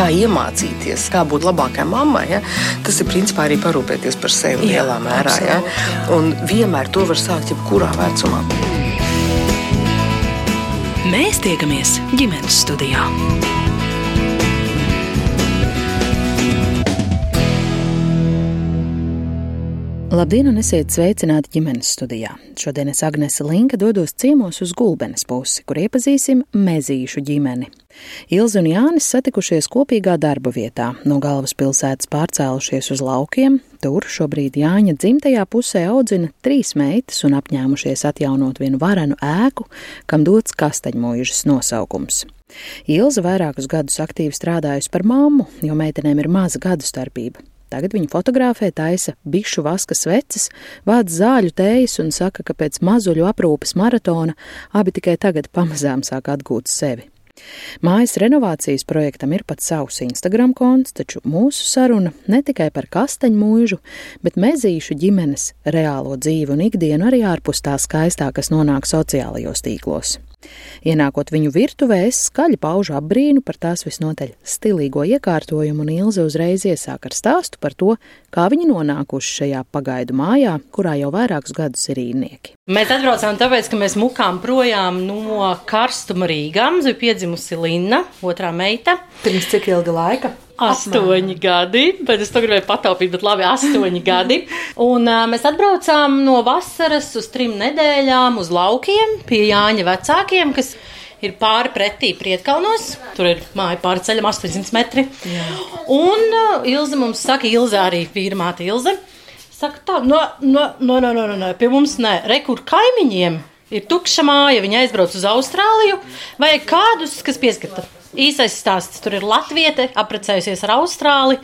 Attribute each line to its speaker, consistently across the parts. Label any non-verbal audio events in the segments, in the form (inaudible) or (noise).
Speaker 1: kā iemācīties, kā būt labākai mammai, ja? tas ir principā arī parūpēties par sevi Jā, lielā mērā. Ja? Un vienmēr to var sākt jebkurā vecumā.
Speaker 2: Mēs tiekamies ģimenes studijā.
Speaker 3: Labdien, un esiet sveicināti ģimenes studijā. Šodien es Agnese Linka dodos ciemos uz Gulbenes pusi, kur iepazīsim mezīšu ģimeni. Ilzi un Jānis satikušies kopīgā darba vietā, no galvaspilsētas pārcēlušies uz laukiem. Tur šobrīd Jāņa dzimtajā pusē audzina trīs meitas un apņēmušies atjaunot vienu varenu ēku, kam dots kastaņmuižas nosaukums. Ilza vairākus gadus aktīvi strādājusi par mammu, jo meitenēm ir maza gadu starpība. Tagad viņa fotografē, taisa bišu vaska sveces, vāc zāļu tējas un saka, ka pēc mazuļu aprūpes maratona abi tikai tagad pamazām sāk atgūt sevi. Mājas renovācijas projektam ir pat savs Instagram konts, taču mūsu saruna ne tikai par kastaņu mūžu, bet mezīšu ģimenes reālo dzīvi un ikdienu arī ārpus tā skaistā, kas nonāk sociālajos tīklos. Ienākot viņu virtuvē, es skaļi paužu apbrīnu par tās visnotaļ stilīgo iekārtojumu, un Ilze uzreiz iesāk ar stāstu par to, kā viņi nonākuši šajā pagaidu mājā, kurā jau vairākus gadus ir īrnieki.
Speaker 4: Mēs atbraucām tāpēc, ka mēs mukām projām no karstuma Rīgā. Mums bija piedzimusi Linna, otrā meita.
Speaker 3: Pirms cik ilga laika?
Speaker 4: Astoņi gadi, bet es to gribēju pataupīt, bet labi, astoņi gadi. Un uh, mēs atbraucām no vasaras uz trim nedēļām uz laukiem pie Jāņa vecākiem, kas ir pāri pretī Prietkalnos. Tur ir māja pāri ceļam 800 metri. Jā. Un uh, Ilze mums saka, Ilze arī vīrmāte Ilze. Saka tā, no, no, no, no, no, no, pie mums nē, rekur kaimiņiem ir tukša māja, viņa aizbrauc uz Austrāliju, vai kādus, kas pieskata. Īsais stāsts tur ir Latvija, apprecējusies ar Austrāli.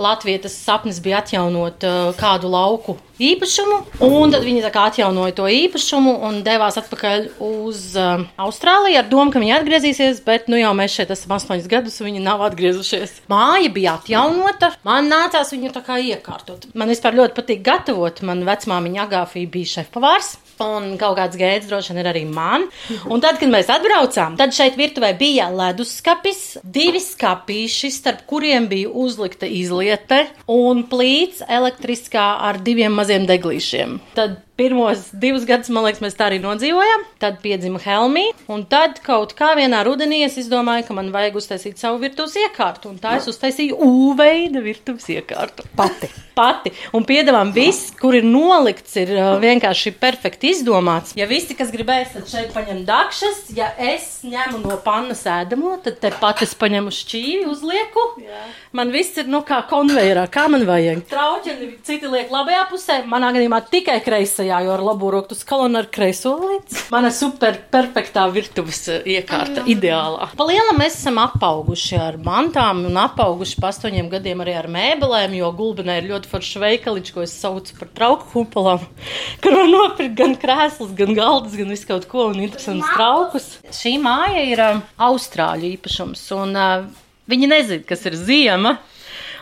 Speaker 4: Latvijas sapnis bija atjaunot uh, kādu lauku īpašumu, un tad viņi atjaunoja to īpašumu un devās atpakaļ uz uh, Austrāliju ar domu, ka viņi atgriezīsies, bet nu jau mēs šeit esam astoņus gadus, un viņi nav atgriezušies. Māja bija atjaunota, man nācās viņu tā kā iekārtot. Man vispār ļoti patīk gatavot, man vecmāmiņa Agāfija bija šefpavārs. Un kaut kāds gēds droši vien ir arī man. Un tad, kad mēs atbraucām, tad šeit virtuvē bija leduskapis, divi skapīši, starp kuriem bija uzlikta izliete un plīts elektriskā ar diviem maziem deglīšiem. Tad Pirmos divus gadus, man liekas, mēs tā arī nodzīvojām. Tad piedzima Helmija, un tad kaut kā vienā rudenī es izdomāju, ka man vajag uztaisīt savu virtuves iekārtu. Un tā es uztaisīju U-veida virtuves iekārtu.
Speaker 3: Pati. (laughs)
Speaker 4: Pati. Un piedāvājam, viss, kur ir nolikts, ir uh, vienkārši perfekti izdomāts. Ja visi, kas gribēs, tad šeit paņem dakšas. Ja es ņemu no pannas ēdamo, tad tepat es paņemu šķīvi, uzlieku. Jā. Man viss ir nu kā konvejerā, kā man vajag. Trauķi, citi liek labajā pusē, manā gadījumā tikai kreisajā kreisajā, jo ar labo roku skalonu ar kreiso līdzi. Mana super perfektā virtuves eh, iekārta, mm. ideālā. Pa lielam mēs esam apauguši ar mantām un apauguši pa astoņiem gadiem arī ar mēbelēm, jo gulbenē ir ļoti foršs veikaliņš, ko es saucu par trauku kupolām, (laughs) kur var nopirkt gan krēslus, gan galdas, gan visu kaut ko un interesantus traukus. Šī māja ir uh, Austrāļu īpašums un uh, viņi nezina, kas ir ziema.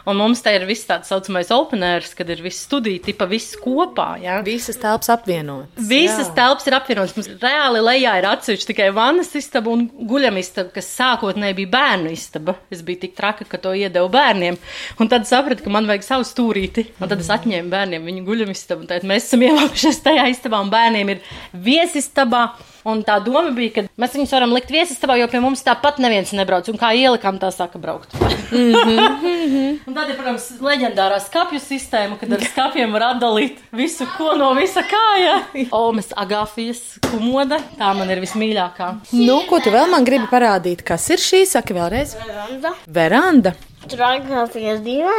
Speaker 4: Un mums te ir viss tāds saucamais openers, kad ir viss studija, tipa viss kopā. Ja?
Speaker 3: Visas telpas apvienotas.
Speaker 4: Visas jā. telpas ir apvienotas. Mums reāli lejā ir atsevišķi tikai vannas istaba un guļamistaba, kas sākotnēji bija bērnu istaba. Es biju tik traka, ka to iedevu bērniem. Un tad sapratu, ka man vajag savu stūrīti. Un tad es atņēmu bērniem viņu guļamistabu. Tad mēs esam ievākušies tajā istabā un bērniem ir viesistabā. Un tā doma bija, ka mēs viņus varam likt viesistabā, jo pie mums tāpat neviens nebrauc. Un kā ielikām, tā saka braukt. (laughs) mm -hmm. un tad ir, protams, leģendārā skāpju sistēma, kad ar skāpiem var atdalīt visu, ko no visa kāja. (laughs) Omas agāfijas kumoda, tā man ir vismīļākā.
Speaker 3: Nu, ko tu vēl man gribi parādīt? Kas ir šī? Saka vēlreiz.
Speaker 5: Veranda.
Speaker 3: Veranda.
Speaker 5: Tur agāfijas divi.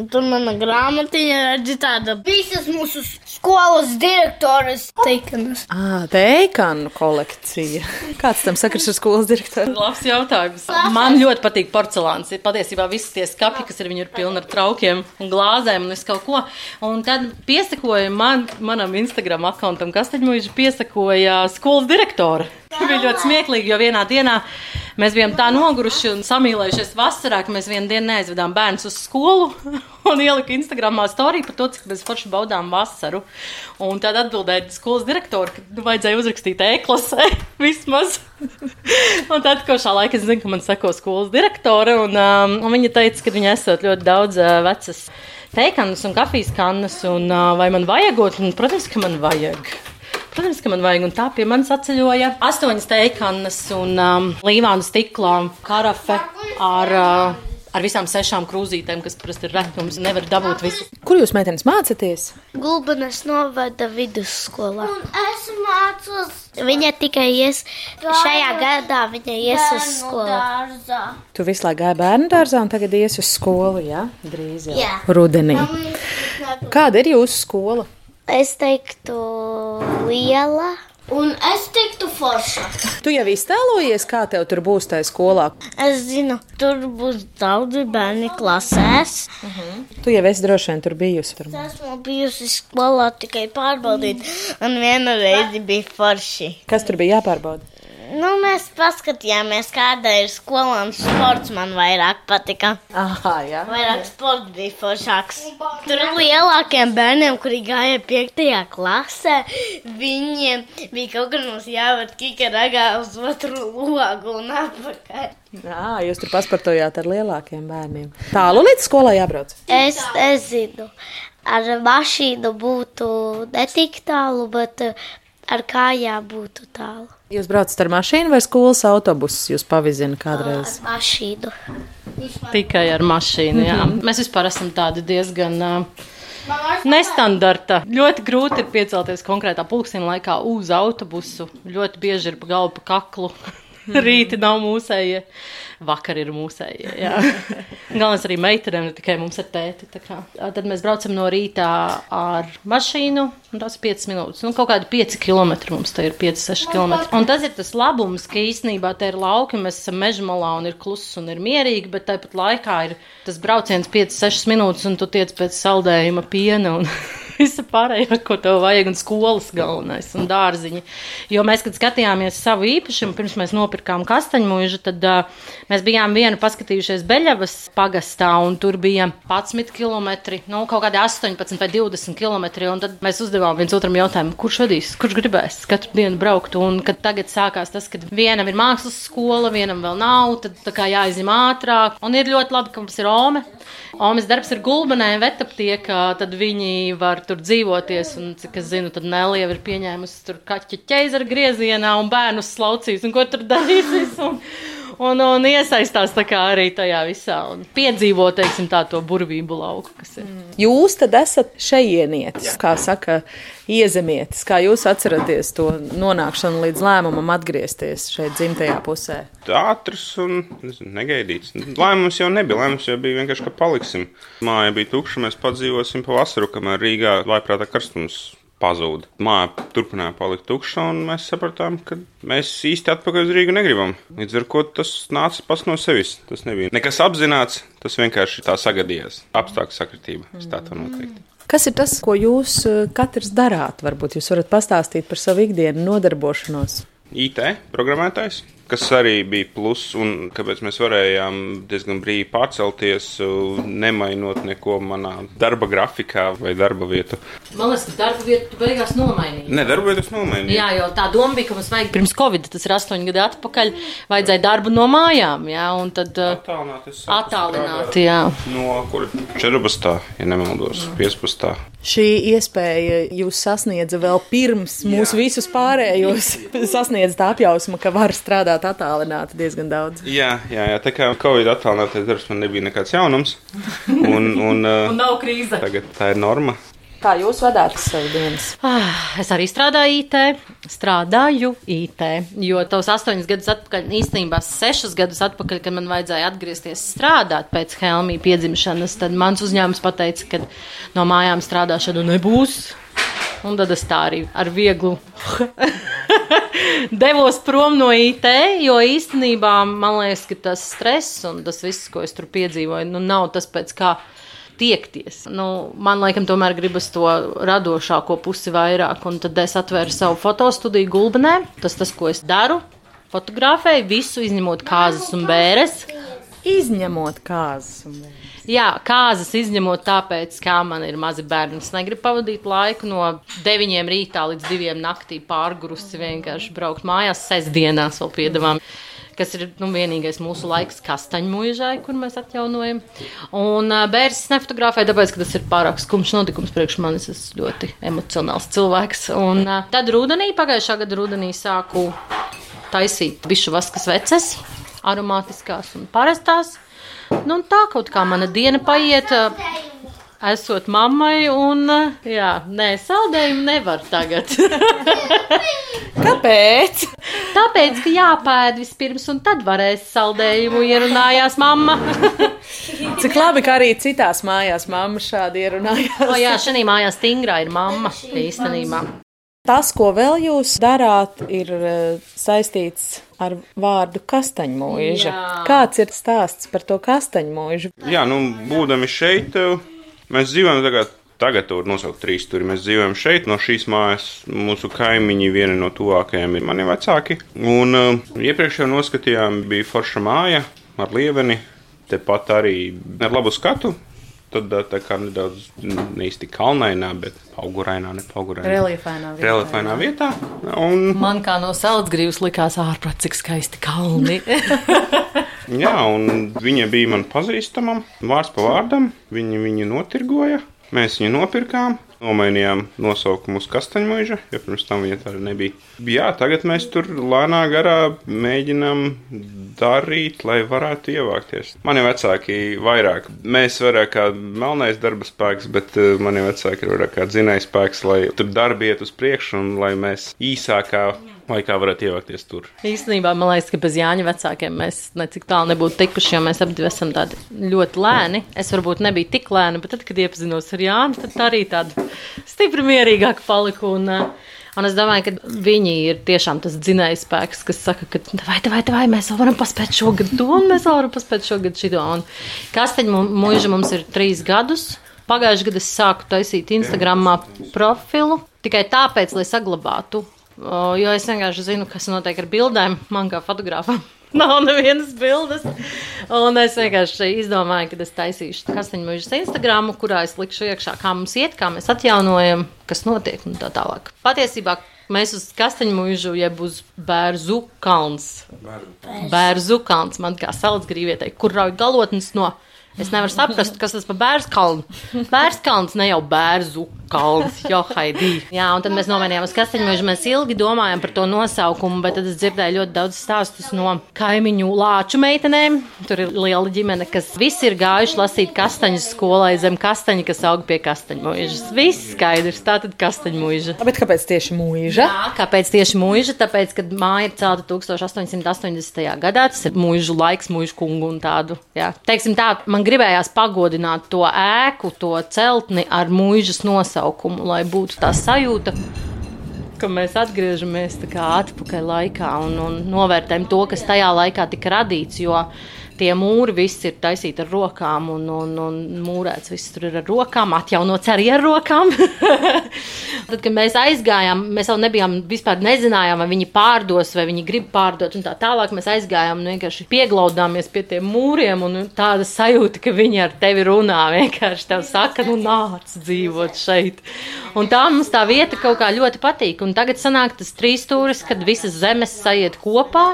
Speaker 5: Un tur mana grāmatiņa redz tāda visas mūsu skolas direktoras teikanas.
Speaker 3: Ah, teikanu kolekcija. Kāds tam sakars ar skolas direktoru?
Speaker 4: Labs jautājums. Man ļoti patīk porcelāns. Ir patiesībā visi tie skati, kas ir, ir pilni ar traukiem un glāzēm un visu kaut ko. Un tad piesakoja man, manam Instagram akkauntam, kas tad mūžā piesakoja skolas direktora. Tas bija ļoti smieklīgi, jo vienā dienā mēs bijām tā noguruši un samīlējušies vasarā, ka mēs vienu dienu neaizvedām bērnus uz skolu (laughs) un ieliku Instagramā storiju par to, cik mēs forši baudām vasaru. Un tad atbildēja skolas direktori, ka nu, vajadzēja uzrakstīt e-klasē (laughs) vismaz. un tad, ko šā laika es zinu, ka man seko skolas direktore, un, um, un viņa teica, ka viņa esot ļoti daudz uh, vecas teikanas un kafijas kannas, un uh, vai man vajagot, un, protams, ka man vajag. Protams, ka man vajag, un tā pie manis atceļoja astoņas teikanas un um, līvānu stiklā karafe ar. Uh, Ar visām sešām krūzītēm, kas parasti ir retums, nevar dabūt visu.
Speaker 3: Kur jūs meitenes mācāties?
Speaker 5: Gulbenes novada vidusskolā. Un es mācos. Viņa tikai ies šajā gadā, viņa ies uz skolu.
Speaker 3: Tu visu laiku gāji bērnu dārzā un tagad ies uz skolu, jā? Drīz jau.
Speaker 5: Jā.
Speaker 3: Rudenī. Kāda ir jūsu skola?
Speaker 5: Es teiktu, liela. Un es teiktu, forša.
Speaker 3: Tu jau iztēlojies, kā tev tur būs tajā skolā.
Speaker 5: Es zinu, tur būs daudzi bērni klasēs.
Speaker 3: Tu jau esi droši vien tur bijusi. Tur.
Speaker 5: Esmu bijusi skolā tikai pārbaudīt, un viena reize bija forši.
Speaker 3: Kas tur bija jāpārbauda?
Speaker 5: Nu, mēs paskatījāmies, kāda ir skola un sports man vairāk patika.
Speaker 3: Ah, jā.
Speaker 5: Vairāk sports bija foršāks. Tur lielākiem bērniem, kuri gāja 5. klasē, viņiem bija kaut kur mums jāved kikaragā uz otru logu un atpakaļ.
Speaker 3: Jā, jūs tur pasportojāt ar lielākiem bērniem. Tālu līdz skolai jābrauc.
Speaker 5: Es nezinu, ar mašīnu būtu netik tālu, bet ar kājām būtu tālu.
Speaker 3: Jūs braucat ar mašīnu vai skolas autobusu? Jūs pavizināt kādreiz.
Speaker 5: Ar mašīnu.
Speaker 4: Tikai ar mašīnu. Jā. Mēs vispār esam tādi diezgan. Uh, Nestandarta. Ļoti grūti ir piecelties konkrētā pulksteņa laikā uz autobusu. Ļoti bieži ir pa galvu, pa kaklu. (laughs) Rīti nav mūsējie, vakar ir mūsējie. (laughs) Galvenais arī meitenēm, ne tikai mums ir tēti. Tad mēs braucam no rīta ar mašīnu, un tas ir 5 minūtes. Nu, kaut kādi 5 km mums te ir 5-6 km. Un tas ir tas labums, ka īstenībā te ir lauki, mēs esam meža malā un ir kluss un ir mierīgi, bet tāpat laikā ir tas brauciens 5-6 minūtes, un tu tiec pēc saldējuma piena. Un... (laughs) Visa pārējā, ko tev vajag, un skolas galvenais, un dārziņi. Jo mēs, kad skatījāmies savu īpašumu, pirms mēs nopirkām kastaņmuižu, tad uh, mēs bijām vienu paskatījušies Beļavas pagastā, un tur bija 11 km, nu, kaut kādi 18 vai 20 km. Un tad mēs uzdevām viens otram jautājumu, kurš vadīs, kurš gribēs katru dienu braukt. Un kad tagad sākās tas, ka vienam ir mākslas skola, vienam vēl nav, tad tā kā jāizņem ātrāk. Un ir ļoti labi, ka mums ir Ome. Omas darbs ir gulbenē, vetaptiekā, tad viņi var tur dzīvoties. Un, cik es zinu, tad Nelija ir pieņēmusi tur kaķa ķeizara griezienā un bērnus slaucīs un ko tur darīsies. Un, un, un iesaistās arī tajā visā un piedzīvo, teiksim, tā to burvību lauku, kas ir.
Speaker 3: Jūs tad esat šejienietis, kā saka, iezemietis. Kā jūs atceraties to nonākšanu līdz lēmumam atgriezties šeit dzimtajā pusē?
Speaker 6: ātrs un nezinu, negaidīts. Lēmums jau nebija. Lēmums jau bija vienkārši, ka paliksim. Māja bija tukša, mēs padzīvosim pavasaru, kamēr Rīgā laiprātā karstums pazuda. Māja turpināja palikt tukša, un mēs sapratām, ka mēs īsti atpakaļ uz Rīgu negribam. Līdz ar to tas nāca pats no sevis. Tas nebija nekas apzināts, tas vienkārši tā sagadījās. Apstākļu sakritība, es tā to noteikti.
Speaker 3: Kas ir tas, ko jūs eh, katrs darāt? Varbūt jūs varat pastāstīt par savu ikdienu nodarbošanos.
Speaker 6: IT programmētājs, kas arī bija pluss, un kāpēc mēs varējām diezgan brīvi pārcelties, nemainot neko manā darba grafikā vai darba vietu.
Speaker 4: Man liekas, ka darba vietu tu beigās nomainīji.
Speaker 6: Ne, darba vietas nomainīja.
Speaker 4: Jā, jo tā doma bija, ka mums vajag pirms Covid, tas ir astoņi gadi atpakaļ, vajadzēja darbu no mājām, jā, un tad uh,
Speaker 6: Attālināt,
Speaker 4: jā.
Speaker 6: No kur 14. ja nemaldos, 15.
Speaker 3: Šī iespēja jūs sasniedza vēl pirms mūsu visus pārējos. (laughs) Sasniedz tā apjausma, ka var strādāt attālināti diezgan daudz.
Speaker 6: Jā, jā, jā, tā kā Covid attālinātais darbs man nebija nekāds jaunums, un, un, (laughs) uh,
Speaker 4: Un nav krīze.
Speaker 6: tagad tā ir norma.
Speaker 3: Kā jūs vadāt savu dienas?
Speaker 4: Ah, Es arī strādāju IT, strādāju IT, jo tos astoņus gadus atpakaļ, īstenībā sešus gadus atpakaļ, kad man vajadzēja atgriezties strādāt pēc Helmija piedzimšanas, tad mans uzņēmums pateica, ka no mājām strādāšana nebūs. Un tad es tā arī ar vieglu (laughs) devos prom no IT, jo īstenībā man liekas, ka tas stress un tas viss, ko es tur piedzīvoju, nu, nav tas pēc kā tiekties. Nu, man liekas, tomēr gribas to radošāko pusi vairāk, un tad es atvēru savu fotostudiju Gulbenē. Tas tas, ko es daru. fotografēju visu, izņemot kāzas un bēres.
Speaker 3: Izņemot kāzas. Un...
Speaker 4: Jā, kāzas izņemot tāpēc, ka man ir mazi bērni. Es negribu pavadīt laiku no 9 rītā līdz 2 naktī pārgurusi vienkārši braukt mājās sestdienās vēl piedāvām kas ir nu, vienīgais mūsu laiks kastaņmuižai, kur mēs atjaunojam. Un uh, bērns nefotografē, tāpēc, ka tas ir pārāk skumjš notikums priekš manis. Es ļoti emocionāls cilvēks. Un uh, tad rudenī, pagājušā gada rudenī sāku taisīt bišu vaskas veces, aromātiskās un parastās. Nu, tā kaut kā mana diena paiet. Uh, esot mammai, un jā, nē, saldējumu nevar tagad. (laughs)
Speaker 3: Kāpēc?
Speaker 4: Tāpēc, ka jāpēd vispirms, un tad varēs saldējumu, ierunājās mamma. (laughs)
Speaker 3: Cik labi, ka arī citās mājās mamma šādi ierunājās.
Speaker 4: O jā, šī mājā stingrā ir mamma īstenībā.
Speaker 3: Tas, ko vēl jūs darāt, ir saistīts ar vārdu kastaņmūža. Kāds ir stāsts par to kastaņmūžu?
Speaker 6: Jā, nu, būdami šeit, Mēs dzīvojam tagad. Tagad tur nosaukt trīs stūri. Mēs dzīvojam šeit, no šīs mājas. Mūsu kaimiņi, viena no tuvākajiem, ir mani vecāki. Un uh, iepriekš jau noskatījām, bija forša māja ar lieveni. Tepat arī ar labu skatu. Tad tā kā nedaudz neīsti kalnainā, bet augurainā, ne augurainā.
Speaker 3: Reliefainā vietā.
Speaker 6: Reliefainā vietā. Un...
Speaker 4: Man kā no saldsgrīvas likās ārprāt, cik skaisti kalni. (laughs)
Speaker 6: Jā, un viņa bija man pazīstama, vārds pa vārdam. Viņi viņu notirgoja, mēs viņu nopirkām, nomainījām nosaukumu uz Kastaņmuiža, jo pirms tam viņa tāda nebija. Jā, tagad mēs tur lēnā garā mēģinām darīt, lai varētu ievākties. Mani vecāki vairāk, mēs vairāk kā melnais darba spēks, bet eh, mani vecāki ir vairāk kā dzinējs spēks, lai tur darbi iet uz priekšu un lai mēs īsākā laikā varētu ievākties tur.
Speaker 4: Īstenībā man liekas, ka bez Jāņa vecākiem mēs necik tālu nebūtu tikuši, jo mēs abi esam tādi ļoti lēni. Es varbūt nebiju tik lēna, bet tad, kad iepazinos ar Jānu, tad arī tāda stipri mierīgāka paliku. Un, Un es domāju, ka viņi ir tiešām tas dzinējs spēks, kas saka, ka vai, vai, vai mēs vēl varam paspēt šogad to, un mēs vēl varam paspēt šogad šito. Un kasteņu mūža mums ir trīs gadus. Pagājušajā gadā es sāku taisīt Instagramā profilu tikai tāpēc, lai saglabātu Jo es vienkārši zinu, kas notiek ar bildēm. Man kā fotografam (laughs) nav nevienas bildes. Un es vienkārši izdomāju, ka es taisīšu kastaņmužas Instagram, kurā es likšu iekšā, kā mums iet, kā mēs atjaunojam, kas notiek un tā tālāk. Patiesībā mēs uz kastaņmužu, jeb uz bērzu kalns. Bērzu kalns, man kā saldsgrīvietei, kur rauj galotnes no. Es nevaru saprast, kas tas par bērnu kalnu. Bērnu kalns ne jau bērnu kalns, jo haidī. Jā, un tad mēs nomainījām uz kasteņmežu. Mēs ilgi domājām par to nosaukumu, bet tad es dzirdēju ļoti daudz stāstus no kaimiņu lāču meitenēm. Tur ir liela ģimene, kas visi ir gājuši lasīt kastaņas skolai zem kastaņa, kas aug pie kastaņmuižas. Viss skaidrs, tā tad kastaņmuiža.
Speaker 3: Bet kāpēc tieši mūža?
Speaker 4: Jā, kāpēc tieši mūža? Tāpēc, kad māja ir celta 1880. gadā, tas ir mūžu laiks, mūžu kungu un tādu. Jā. Teiksim tā, man gribējās pagodināt to ēku, to celtni ar mūžas nosaukumu nosaukumu, lai būtu tā sajūta, ka mēs atgriežamies atpakaļ laikā un, un novērtējam to, kas tajā laikā tika radīts. Jo tie mūri visi ir taisīti ar rokām, un, un, un mūrēts viss tur ir ar rokām, atjaunots arī ar rokām. (laughs) Tad, kad mēs aizgājām, mēs vēl nebijām vispār nezinājām, vai viņi pārdos, vai viņi grib pārdot, un tā tālāk mēs aizgājām un vienkārši pieglaudāmies pie tiem mūriem, un tāda sajūta, ka viņi ar tevi runā, (laughs) vienkārši tev saka, nu nāc dzīvot šeit. Un tā mums tā vieta kaut kā ļoti patīk, un tagad sanāk tas trīs stūris, kad visas zemes sajiet kopā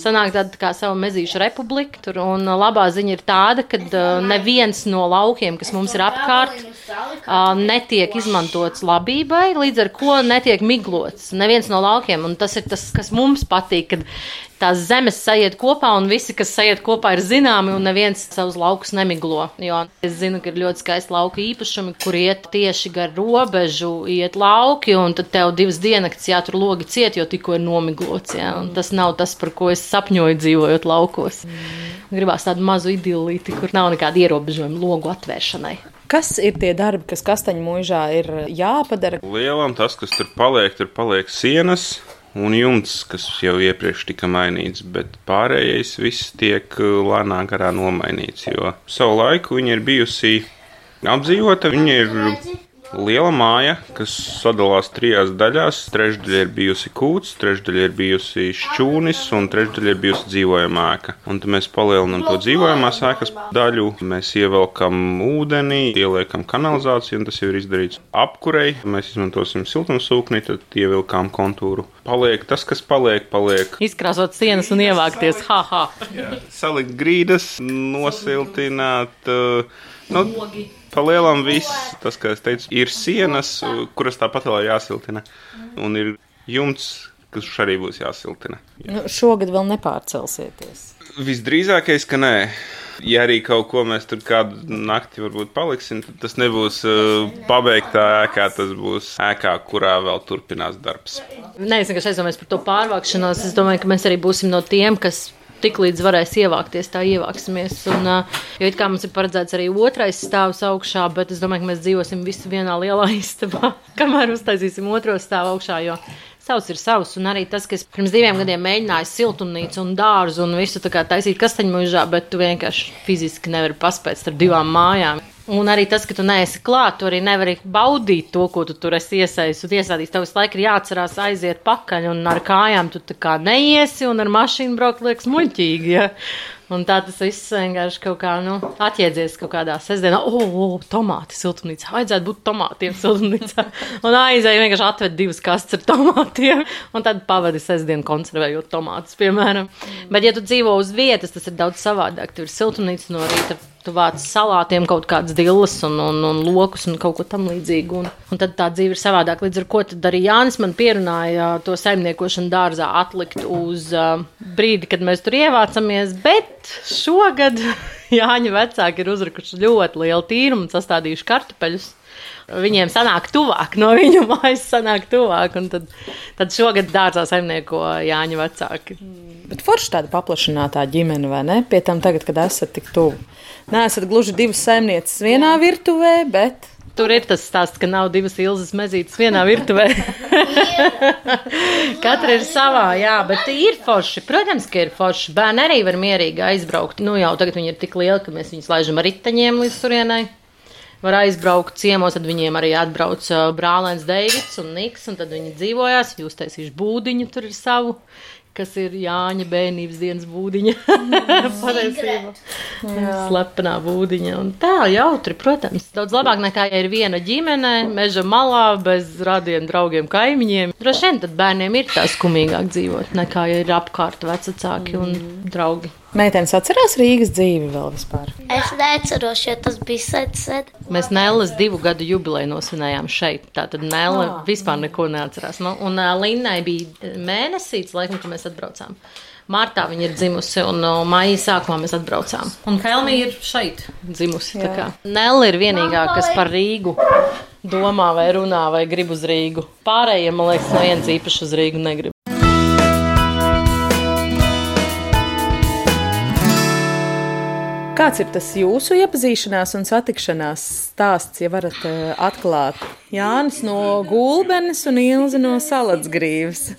Speaker 4: sanāk tāda kā sava mezīšu republika. Tur, un labā ziņa ir tāda, ka uh, neviens no laukiem, kas mums ir apkārt, uh, netiek izmantots labībai, līdz ar to netiek miglots. Neviens no laukiem, un tas ir tas, kas mums patīk, kad tās zemes sajiet kopā, un visi, kas sajiet kopā, ir zināmi, un neviens savus laukus nemiglo. Jo es zinu, ka ir ļoti skaisti lauka īpašumi, kur iet tieši gar robežu, iet lauki, un tad tev divas dienas jātur logi ciet, jo tikko ir nomiglots. Ja? Un tas nav tas, par ko es sapņoju dzīvojot laukos. Gribās tādu mazu idilīti, kur nav nekāda ierobežojuma logu atvēršanai.
Speaker 3: Kas ir tie darbi, kas kastaņu mūžā ir jāpadara?
Speaker 6: Lielam tas, kas tur paliek, tur paliek sienas, un jumts, kas jau iepriekš tika mainīts, bet pārējais viss tiek uh, lēnām garā nomainīts. Jo savu laiku viņa ir bijusi apdzīvota, viņa ir liela māja, kas sadalās trijās daļās. Trešdaļa ir bijusi kūts, trešdaļa ir bijusi šķūnis un trešdaļa ir bijusi dzīvojama ēka. Un tad mēs palielinām to dzīvojamās ēkas daļu, mēs ievelkam ūdeni, ieliekam kanalizāciju, un tas jau ir izdarīts apkurei. Mēs izmantosim siltumsūkni, tad ievilkām kontūru. Paliek tas, kas paliek, paliek.
Speaker 4: Izkrāsot sienas un ievākties, ha, ha.
Speaker 6: Salikt grīdas, nosiltināt. Uh, nu, Palielam viss, tas, kā es teicu, ir sienas, kuras tāpat vēl jāsiltina. Un ir jumts, kas arī būs jāsiltina. Jā.
Speaker 3: Nu, šogad vēl nepārcelsieties.
Speaker 6: Visdrīzākais, ka nē. Ja arī kaut ko mēs tur kādu nakti varbūt paliksim, tad tas nebūs uh, pabeigtā ēkā, tas būs ēkā, kurā vēl turpinās darbs.
Speaker 4: Nē, es vienkārši aizdomājos par to pārvākšanos. Es domāju, ka mēs arī būsim no tiem, kas tik līdz varēs ievākties, tā ievāksimies. Un, jo it kā mums ir paredzēts arī otrais stāvs augšā, bet es domāju, ka mēs dzīvosim visi vienā lielā (laughs) istabā, kamēr uztaisīsim otro stāvu augšā. Jo savs ir savs, un arī tas, ka es pirms diviem gadiem mēģināju siltumnīcu un dārzu un visu tā kā taisīt kastaņmužā, bet tu vienkārši fiziski nevari paspēt starp divām mājām. Un arī tas, ka tu neesi klāt, tu arī nevari baudīt to, ko tu tur esi iesaistīts un iesādījis. Tev visu laiku ir jāatcerās aiziet pakaļ, un ar kājām tu tā kā neiesi, un ar mašīnu braukt liekas muļķīgi. Ja? Un tā tas viss vienkārši kaut kā nu, atjēdzies kaut kādā sestdienā. O, oh, oh, tomāti siltumnīcā. Vajadzētu būt tomātiem siltumnīcā. (laughs) Un aizēju vienkārši atved divas kastes ar tomātiem. Un tad pavadi sestdienu konservējot tomātus, piemēram. Bet, ja tu dzīvo uz vietas, tas ir daudz savādāk. Tur ir siltumnīca no rīta tu vāc salātiem kaut kādas dillas un, un, un lokus un kaut ko tam līdzīgu. Un, un tad tā dzīve ir savādāka. Līdz ar to arī Jānis man pierunāja to saimniekošanu dārzā atlikt uz uh, brīdi, kad mēs tur ievācamies. Bet šogad (laughs) Jāņa vecāki ir uzrakuši ļoti lielu tīrumu un sastādījuši kartupeļus. Viņiem sanāk tuvāk, no viņu (laughs) mājas sanāk tuvāk. Tad, tad šogad dārzā saimnieko Jāņa vecāki.
Speaker 3: Bet forši tāda paplašinātā ģimene, vai ne? Pie tam tagad, kad esat tik tuvu. Nē, esat gluži divas saimnieces vienā virtuvē, bet.
Speaker 4: Tur ir tas stāsts, ka nav divas ilgas mezītes vienā virtuvē. (laughs) Katra ir savā, jā, bet ir forši. Protams, ka ir forši. Bērni arī var mierīgi aizbraukt. Nu, jau tagad viņi ir tik lieli, ka mēs viņus laižam ar riteņiem līdz turienai. Var aizbraukt ciemos, tad viņiem arī atbrauc brālēns Deivids un Niks, un tad viņi dzīvojās. Jūs taisīšu būdiņu, tur ir savu kas ir Jāņa bērnības dienas būdiņa. (laughs) Patiesībā. (laughs) Slepenā būdiņa. Un tā jautri, protams. Daudz labāk nekā, ja ir viena ģimene, meža malā, bez radiem draugiem, kaimiņiem. Droši vien tad bērniem ir tā skumīgāk dzīvot, nekā, ja ir apkārt vecāki un draugi.
Speaker 3: Meitenes atcerās Rīgas dzīvi vēl vispār?
Speaker 5: Es neatceros, jo tas bija sen.
Speaker 4: Mēs Nēlas divu gadu jubileju nosvinējām šeit. Tātad Nēla oh. vispār neko neatcerās. Nu, un Linnai bija mēnesīts, laikam, kad mēs atbraucām. Martā viņa ir dzimusi, un uh, maija sākumā mēs atbraucām. Un Helmija ir šeit dzimusi. Nēla ir vienīgā, kas par Rīgu domā vai runā vai grib uz Rīgu. Pārējiem, man liekas, neviens īpaši uz Rīgu negrib.
Speaker 3: Kāds ir tas jūsu iepazīšanās un satikšanās stāsts, ja varat uh, atklāt? Jānis no Gulbenes un Ilze no Salatsgrīvas.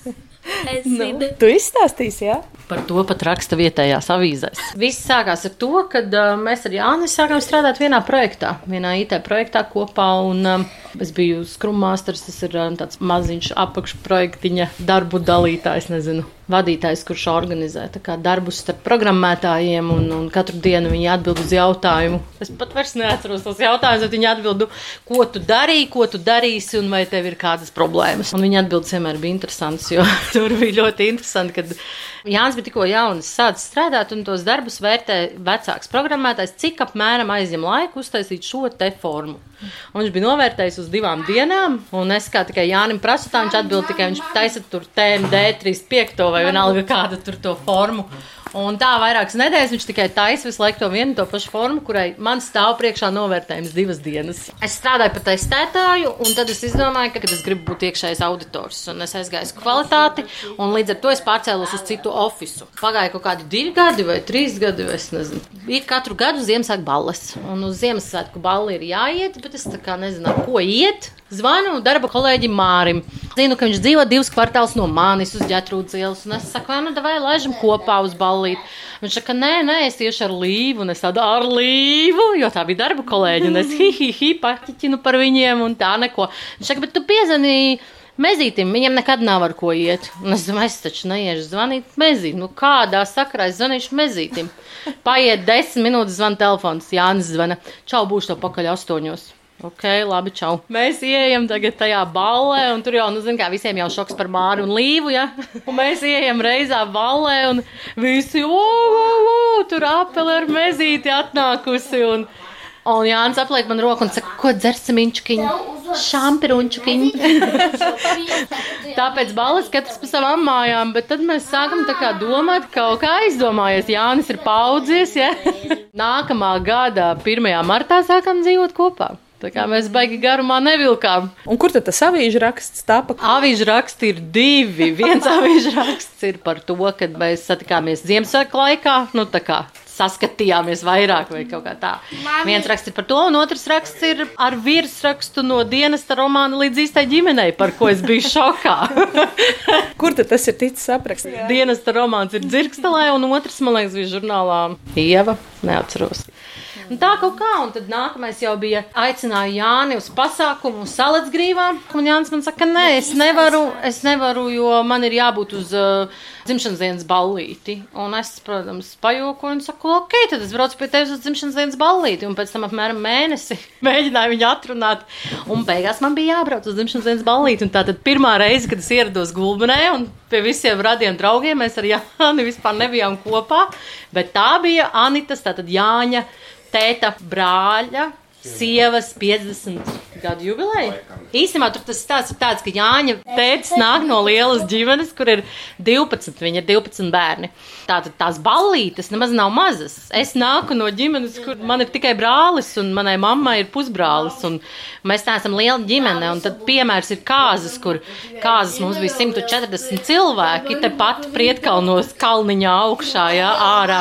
Speaker 5: Es nu,
Speaker 3: tu izstāstīsi, jā?
Speaker 4: Par to pat raksta vietējās avīzēs. Viss sākās ar to, ka uh, mēs ar Jāni sākām strādāt vienā projektā, vienā IT projektā kopā. Un, um, es biju skrumāsters, tas ir um, tāds maziņš apakšprojektiņa darbu dalītājs, nezinu, vadītājs, kurš organizē darbus starp programmētājiem, un, un katru dienu viņi atbild uz jautājumu. Es pat vairs neatceros tos jautājumus, bet viņi atbild, ko tu darīji, ko tu darīsi, un vai tev ir kādas problēmas. Un viņa atbildes vienmēr bija interesants, jo (laughs) tur bija ļoti interesanti, kad Jānis bija tikko jauns, sācis strādāt, un tos darbus vērtē vecāks programmētājs, cik apmēram aizņem laiku uztaisīt šo te formu. Un viņš bija novērtējis uz divām dienām, un es kā tikai Jānim prasu, tā viņš atbild tikai, viņš taisa tur TMD 35 vai vienalga kāda tur to formu. Un tā vairākas nedēļas viņš tikai taisa visu laiku to vienu to pašu formu, kurai man stāv priekšā novērtējums divas dienas. Es strādāju par testētāju, un tad es izdomāju, ka es gribu būt iekšējais auditors. Un es aizgāju uz kvalitāti, un līdz ar to es pārcēlos uz citu ofisu. Pagāja kaut kādi divi gadi vai trīs gadi, es nezinu. Ir katru gadu Ziemassvētku balles, un uz Ziemassvētku balli ir jāiet, bet es tā kā nezinu, ko iet. Zvanu darba kolēģim Mārim. zinu, ka viņš dzīvo divus kvartālus no manis uz ģetrūdas ielas, un es saku, nu vai laižam kopā uz ballīti. Viņš saka, nē, nē, es tieši ar līvu, un es tādu ar līvu, jo tā bija darba kolēģi, un es hi, hi, hi, paķiķinu par viņiem, un tā neko. Viņš saka, bet tu piezvanīji. Mezītim, viņam nekad nav ar ko iet. Un es domāju, es taču neiešu zvanīt mezītim. Nu, kādā sakarā es zvanīšu mezītim? Paiet desmit minūtes, zvana telefons. Jānis zvana. Čau, būšu to pakaļ astoņos. Ok, labi, čau. Mēs ieejam tagad tajā ballē, un tur jau, nu, zin, kā visiem jau šoks par māru un līvu, ja? Un mēs ieejam reizā ballē, un visi, o, o, o, tur apeli ar mezīti atnākusi, un, un Jānis apliek man roku un saka, ko dzersim inčukiņu? Šampirunčukiņu. (laughs) Tāpēc balles katrs pa savām mājām, bet tad mēs sākam domāt, kaut kā aizdomājies, Jānis ir paudzies, ja? (laughs) Nākamā gada 1. martā sākam dzīvot kopā. Tā kā mēs baigi garumā nevilkām.
Speaker 3: Un kur tad tas avīžu raksts tāpa?
Speaker 4: Avīžu raksti ir divi. (laughs) Viens avīžu raksts ir par to, kad mēs satikāmies Ziemassvētku laikā. Nu, tā kā saskatījāmies vairāk vai kaut kā tā.
Speaker 5: Mami.
Speaker 4: Viens raksts ir par to, un otrs raksts ir ar virsrakstu no dienesta romāna līdz īstai ģimenei, par ko es biju šokā. (laughs)
Speaker 3: Kur tad tas ir ticis aprakstīts?
Speaker 4: dienesta romāns ir dzirkstelē, un otrs, man liekas, bija žurnālā Ieva. Neatceros. Un tā kaut kā, un tad nākamais jau bija aicināju Jāni uz pasākumu uz salacgrīvā. Un Jānis man saka, nē, es nevaru, es nevaru, jo man ir jābūt uz uh, dzimšanas dienas ballīti. Un es, protams, pajokoju un saku, ok, tad es braucu pie tevis uz dzimšanas dienas ballīti. Un pēc tam apmēram mēnesi (laughs) mēģināju viņu atrunāt. Un beigās man bija jābrauc uz dzimšanas dienas ballīti. Un tā tad pirmā reize, kad es ierados Gulbenē un pie visiem radiem draugiem, mēs ar Jāni vispār nebijām kopā. Bet tā bija Anitas, tātad Jāņa tēta brāļa. Sievas 50 gadu jubileja. Īstenībā tur tas stāsts ir tāds, ka Jāņa tēvs nāk no lielas ģimenes, kur ir 12, viņa ir 12 bērni. Tātad tās ballītes nemaz nav mazas. Es nāku no ģimenes, kur man ir tikai brālis, un manai mammai ir pusbrālis, un mēs neesam liela ģimene. Un tad piemērs ir kāzas, kur kāzas mums bija 140 cilvēki, tepat Prietkalnos kalniņā augšā, jā, ārā,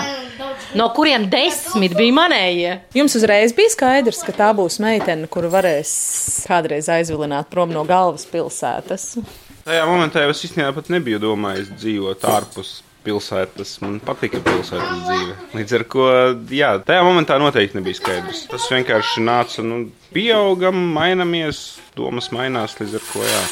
Speaker 4: no kuriem desmit bija manējie.
Speaker 3: Jums uzreiz bija skaidrs, ka tā būs meitene, kuru varēs kādreiz aizvilināt prom no galvaspilsētas.
Speaker 6: Tajā momentā jau es īstenībā pat nebiju domājis dzīvot ārpus pilsētas. Man patika pilsētas dzīve. Līdz ar to, jā, tajā momentā noteikti nebija skaidrs. Tas vienkārši nāca, nu, pieaugam, mainamies, domas mainās līdz ar to, jā.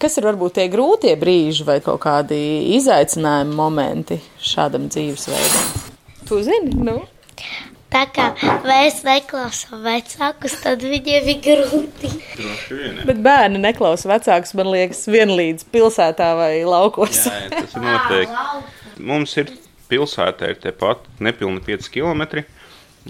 Speaker 3: Kas ir varbūt tie grūtie brīži vai kaut kādi izaicinājumi momenti šādam dzīvesveidam? Tu zini, nu?
Speaker 5: Tā kā mēs neklausām vecākus, tad viņiem ir grūti.
Speaker 3: Bet bērni neklausa vecākus, man liekas, vienlīdz pilsētā vai laukos.
Speaker 6: Jā, tas ir noteikti. Mums ir pilsētā ir tepat nepilni 5 km.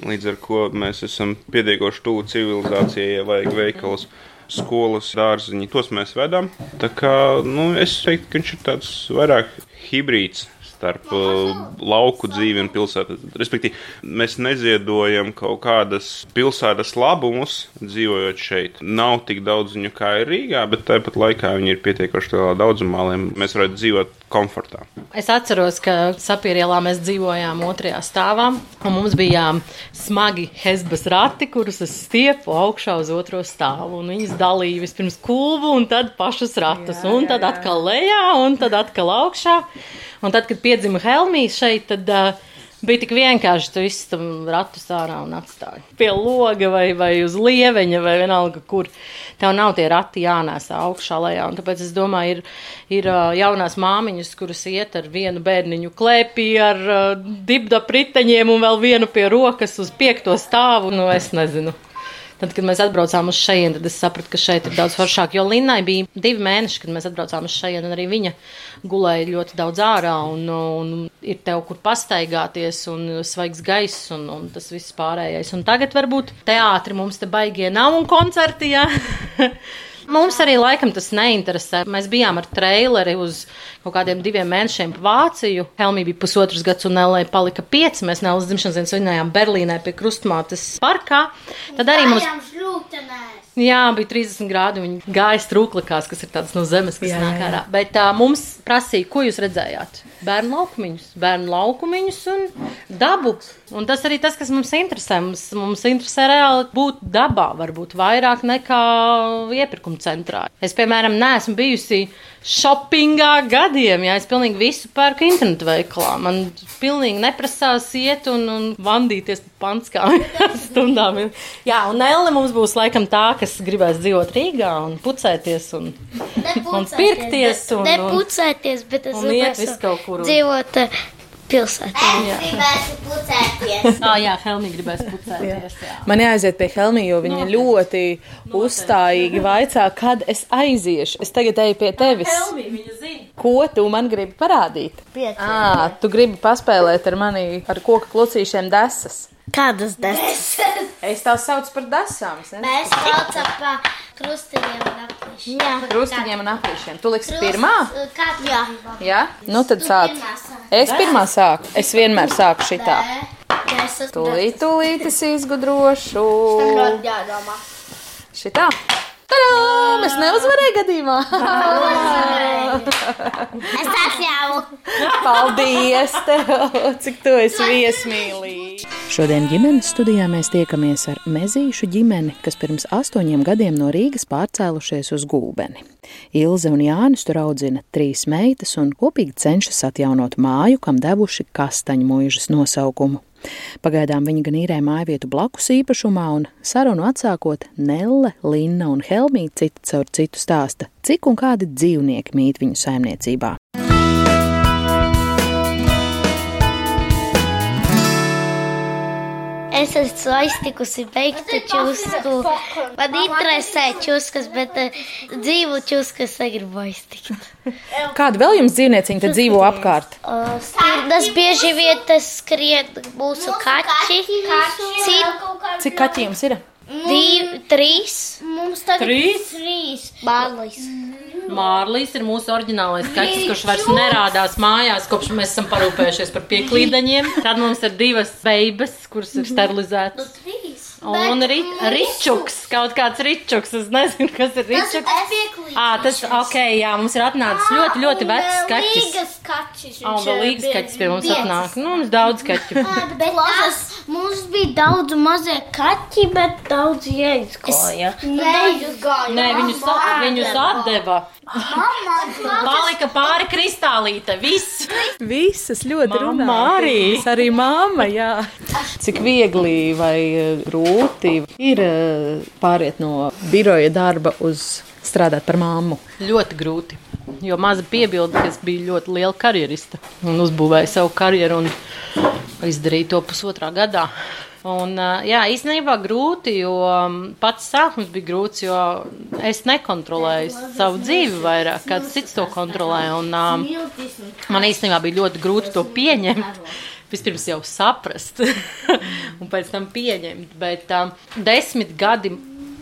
Speaker 6: Līdz ar to mēs esam pietiekoši tuvu civilizācijai, ja vajag veikals, skolas, dārziņi. Tos mēs vedam. Tā kā nu, es teiktu, ka viņš ir tāds vairāk hibrīds starp uh, lauku dzīvi un pilsētu. Respektīvi, mēs neziedojam kaut kādas pilsētas labumus, dzīvojot šeit. Nav tik daudz viņu kā ir Rīgā, bet tāpat laikā viņi ir pietiekoši lielā daudzumā, lai mēs varētu dzīvot komfortā.
Speaker 4: Es atceros, ka Sapīrielā mēs dzīvojām otrajā stāvā, un mums bija smagi hezbas rati, kurus es stiepu augšā uz otro stāvu. Un viņas dalīja vispirms kulvu, un tad pašus ratus, un tad atkal lejā, un tad atkal augšā. Un tad, kad piedzima Helmijas šeit, tad uh, bija tik vienkārši tu visu tam ratu sārā un atstāji. Pie loga vai, vai uz lieveņa vai vienalga, kur tev nav tie rati jānēsā augšā lejā. Un tāpēc es domāju, ir, ir uh, jaunās māmiņas, kuras iet ar vienu bērniņu klēpī, ar uh, dibda priteņiem un vēl vienu pie rokas uz piekto stāvu. Nu, es nezinu. Tad, kad mēs atbraucām uz šejienu, tad es sapratu, ka šeit ir daudz foršāk. Jo Linnai bija divi mēneši, kad mēs atbraucām uz šejienu, un arī viņa gulēja ļoti daudz ārā, un, un ir tev kur pastaigāties, un svaigs gaiss, un, un tas viss pārējais. Un tagad varbūt teātri mums te baigie nav un koncerti, jā. (laughs) Mums arī laikam tas neinteresē. Mēs bijām ar traileri uz kaut kādiem diviem mēnešiem Vāciju. Helmija bija pusotrs gads un Nelē palika pieci. Mēs Nellas dzimšanas dienas svinējām Berlīnē pie Krustmātes parkā. Tad arī mums. Jā, bija 30 grādi. Viņi gāja strūklikās, kas ir tāds no zemes, kas
Speaker 3: Jā,
Speaker 4: nāk ārā. Bet uh, mums prasīja, ko jūs redzējāt? Bērnu laukumiņus, bērnu laukumiņus un dabu. Un tas arī tas, kas mums interesē. Mums, mums interesē reāli būt dabā, varbūt vairāk nekā iepirkuma centrā. Es, piemēram, neesmu bijusi shoppingā gadiem, ja es pilnīgi visu pērku internetu veikalā. Man pilnīgi neprasās iet un, un vandīties pa panskām (laughs) stundām. Jā, un Elle mums būs laikam tā, kas gribēs dzīvot Rīgā un pucēties un, un pirkties. Un,
Speaker 5: Nepucēties, bet es
Speaker 4: visu kaut kur. un-
Speaker 5: dzīvot eh, pilsētā.
Speaker 7: Gribētu pucēties. (laughs)
Speaker 4: Ah, jā, Helmija gribēs pucēties. Jā.
Speaker 3: Man jāaiziet pie Helmija, jo viņa ļoti uzstājīgi vaicā, kad es aiziešu. Es tagad eju pie tevis.
Speaker 4: Helmija, viņa zina.
Speaker 3: Ko tu man gribi parādīt? À, tu gribi paspēlēt ar mani ar koku klucīšiem desas.
Speaker 5: Kādas desmit?
Speaker 3: Es tev saucu par nezinu.
Speaker 7: Mēs saucam pa krustiņiem un aplīšiem.
Speaker 5: Jā.
Speaker 3: Krustiņiem un aplīšiem. Tu liksi pirmā?
Speaker 7: Kā jā.
Speaker 3: Jā, nu tad sāc. Es pirmā sāku. Es vienmēr sāku šitā. Tūlīt, tūlīt es izgudrošu. Šitā. Tadām! Es neuzvarēju gadījumā.
Speaker 7: Es atļauju.
Speaker 3: Paldies, tev, cik tu esi viesmīlīgs. Šodien ģimenes studijā mēs tiekamies ar mezīšu ģimeni, kas pirms astoņiem gadiem no Rīgas pārcēlušies uz Gulbeni. Ilze un Jānis tur audzina trīs meitas un kopīgi cenšas atjaunot māju, kam devuši kastaņu mūžas nosaukumu. Pagaidām viņi gan īrē mājvietu blakus īpašumā, un sarunu atsākot, Nelle, Linna un Helmija citu caur citu stāsta, cik un kādi dzīvnieki mīt viņu saimniecībā.
Speaker 5: Es esmu aiztikusi beigtu čusku. Man interesē čuskas, bet uh, dzīvu čuskas negribu aiztikt. (laughs)
Speaker 3: Kāda vēl jums dzīvnieciņa te dzīvo apkārt?
Speaker 5: Stirnas bieži vien tas skrien mūsu kaķi. Cit,
Speaker 3: Cik kaķi jums ir?
Speaker 5: divi, trīs.
Speaker 7: Mums tagad
Speaker 4: Trīs?
Speaker 7: trīs.
Speaker 5: Bālis.
Speaker 4: Mārlis ir mūsu oriģinālais kaķis, kurš vairs nerādās mājās, kopš mēs esam parūpējušies par pieklīdeņiem. Tad mums ir divas beigas, kuras ir sterilizētas.
Speaker 7: Trīs.
Speaker 4: Un ri, ričuks, kaut kāds ričuks, es nezinu, kas ir ričuks.
Speaker 7: pieklīdēs.
Speaker 4: Ā, tas, ok, jā, mums ir atnācis ļoti, ļoti vecs kaķis.
Speaker 7: Līgas kaķis.
Speaker 4: Ā, Un vēl līgas kaķis pie mums atnāk. Nu, mums daudz (laughs) kaķu.
Speaker 7: Bet tas mums bija daudz mazie kaķi, bet daudz ieizgoja. Neizgoja.
Speaker 4: Nē, viņus, viņus atdeva. Palika pāri kristālīte, viss.
Speaker 3: Visas ļoti runātīgas.
Speaker 4: arī.
Speaker 3: Arī māma, jā. Cik viegli vai eh, grūti ir eh, pāriet no biroja darba uz strādāt par māmu.
Speaker 4: Ļoti grūti. Jo maza piebilde, ka es biju ļoti liela karjerista un uzbūvēju savu karjeru un izdarīju to pusotrā gadā. Un, jā, īstenībā grūti, jo pats sākums bija grūts, jo es nekontrolēju savu dzīvi vairāk, kāds cits to kontrolē. Un, man īstenībā bija ļoti grūti to pieņemt. Vispirms jau saprast, (laughs) un pēc tam pieņemt. Bet um, desmit gadi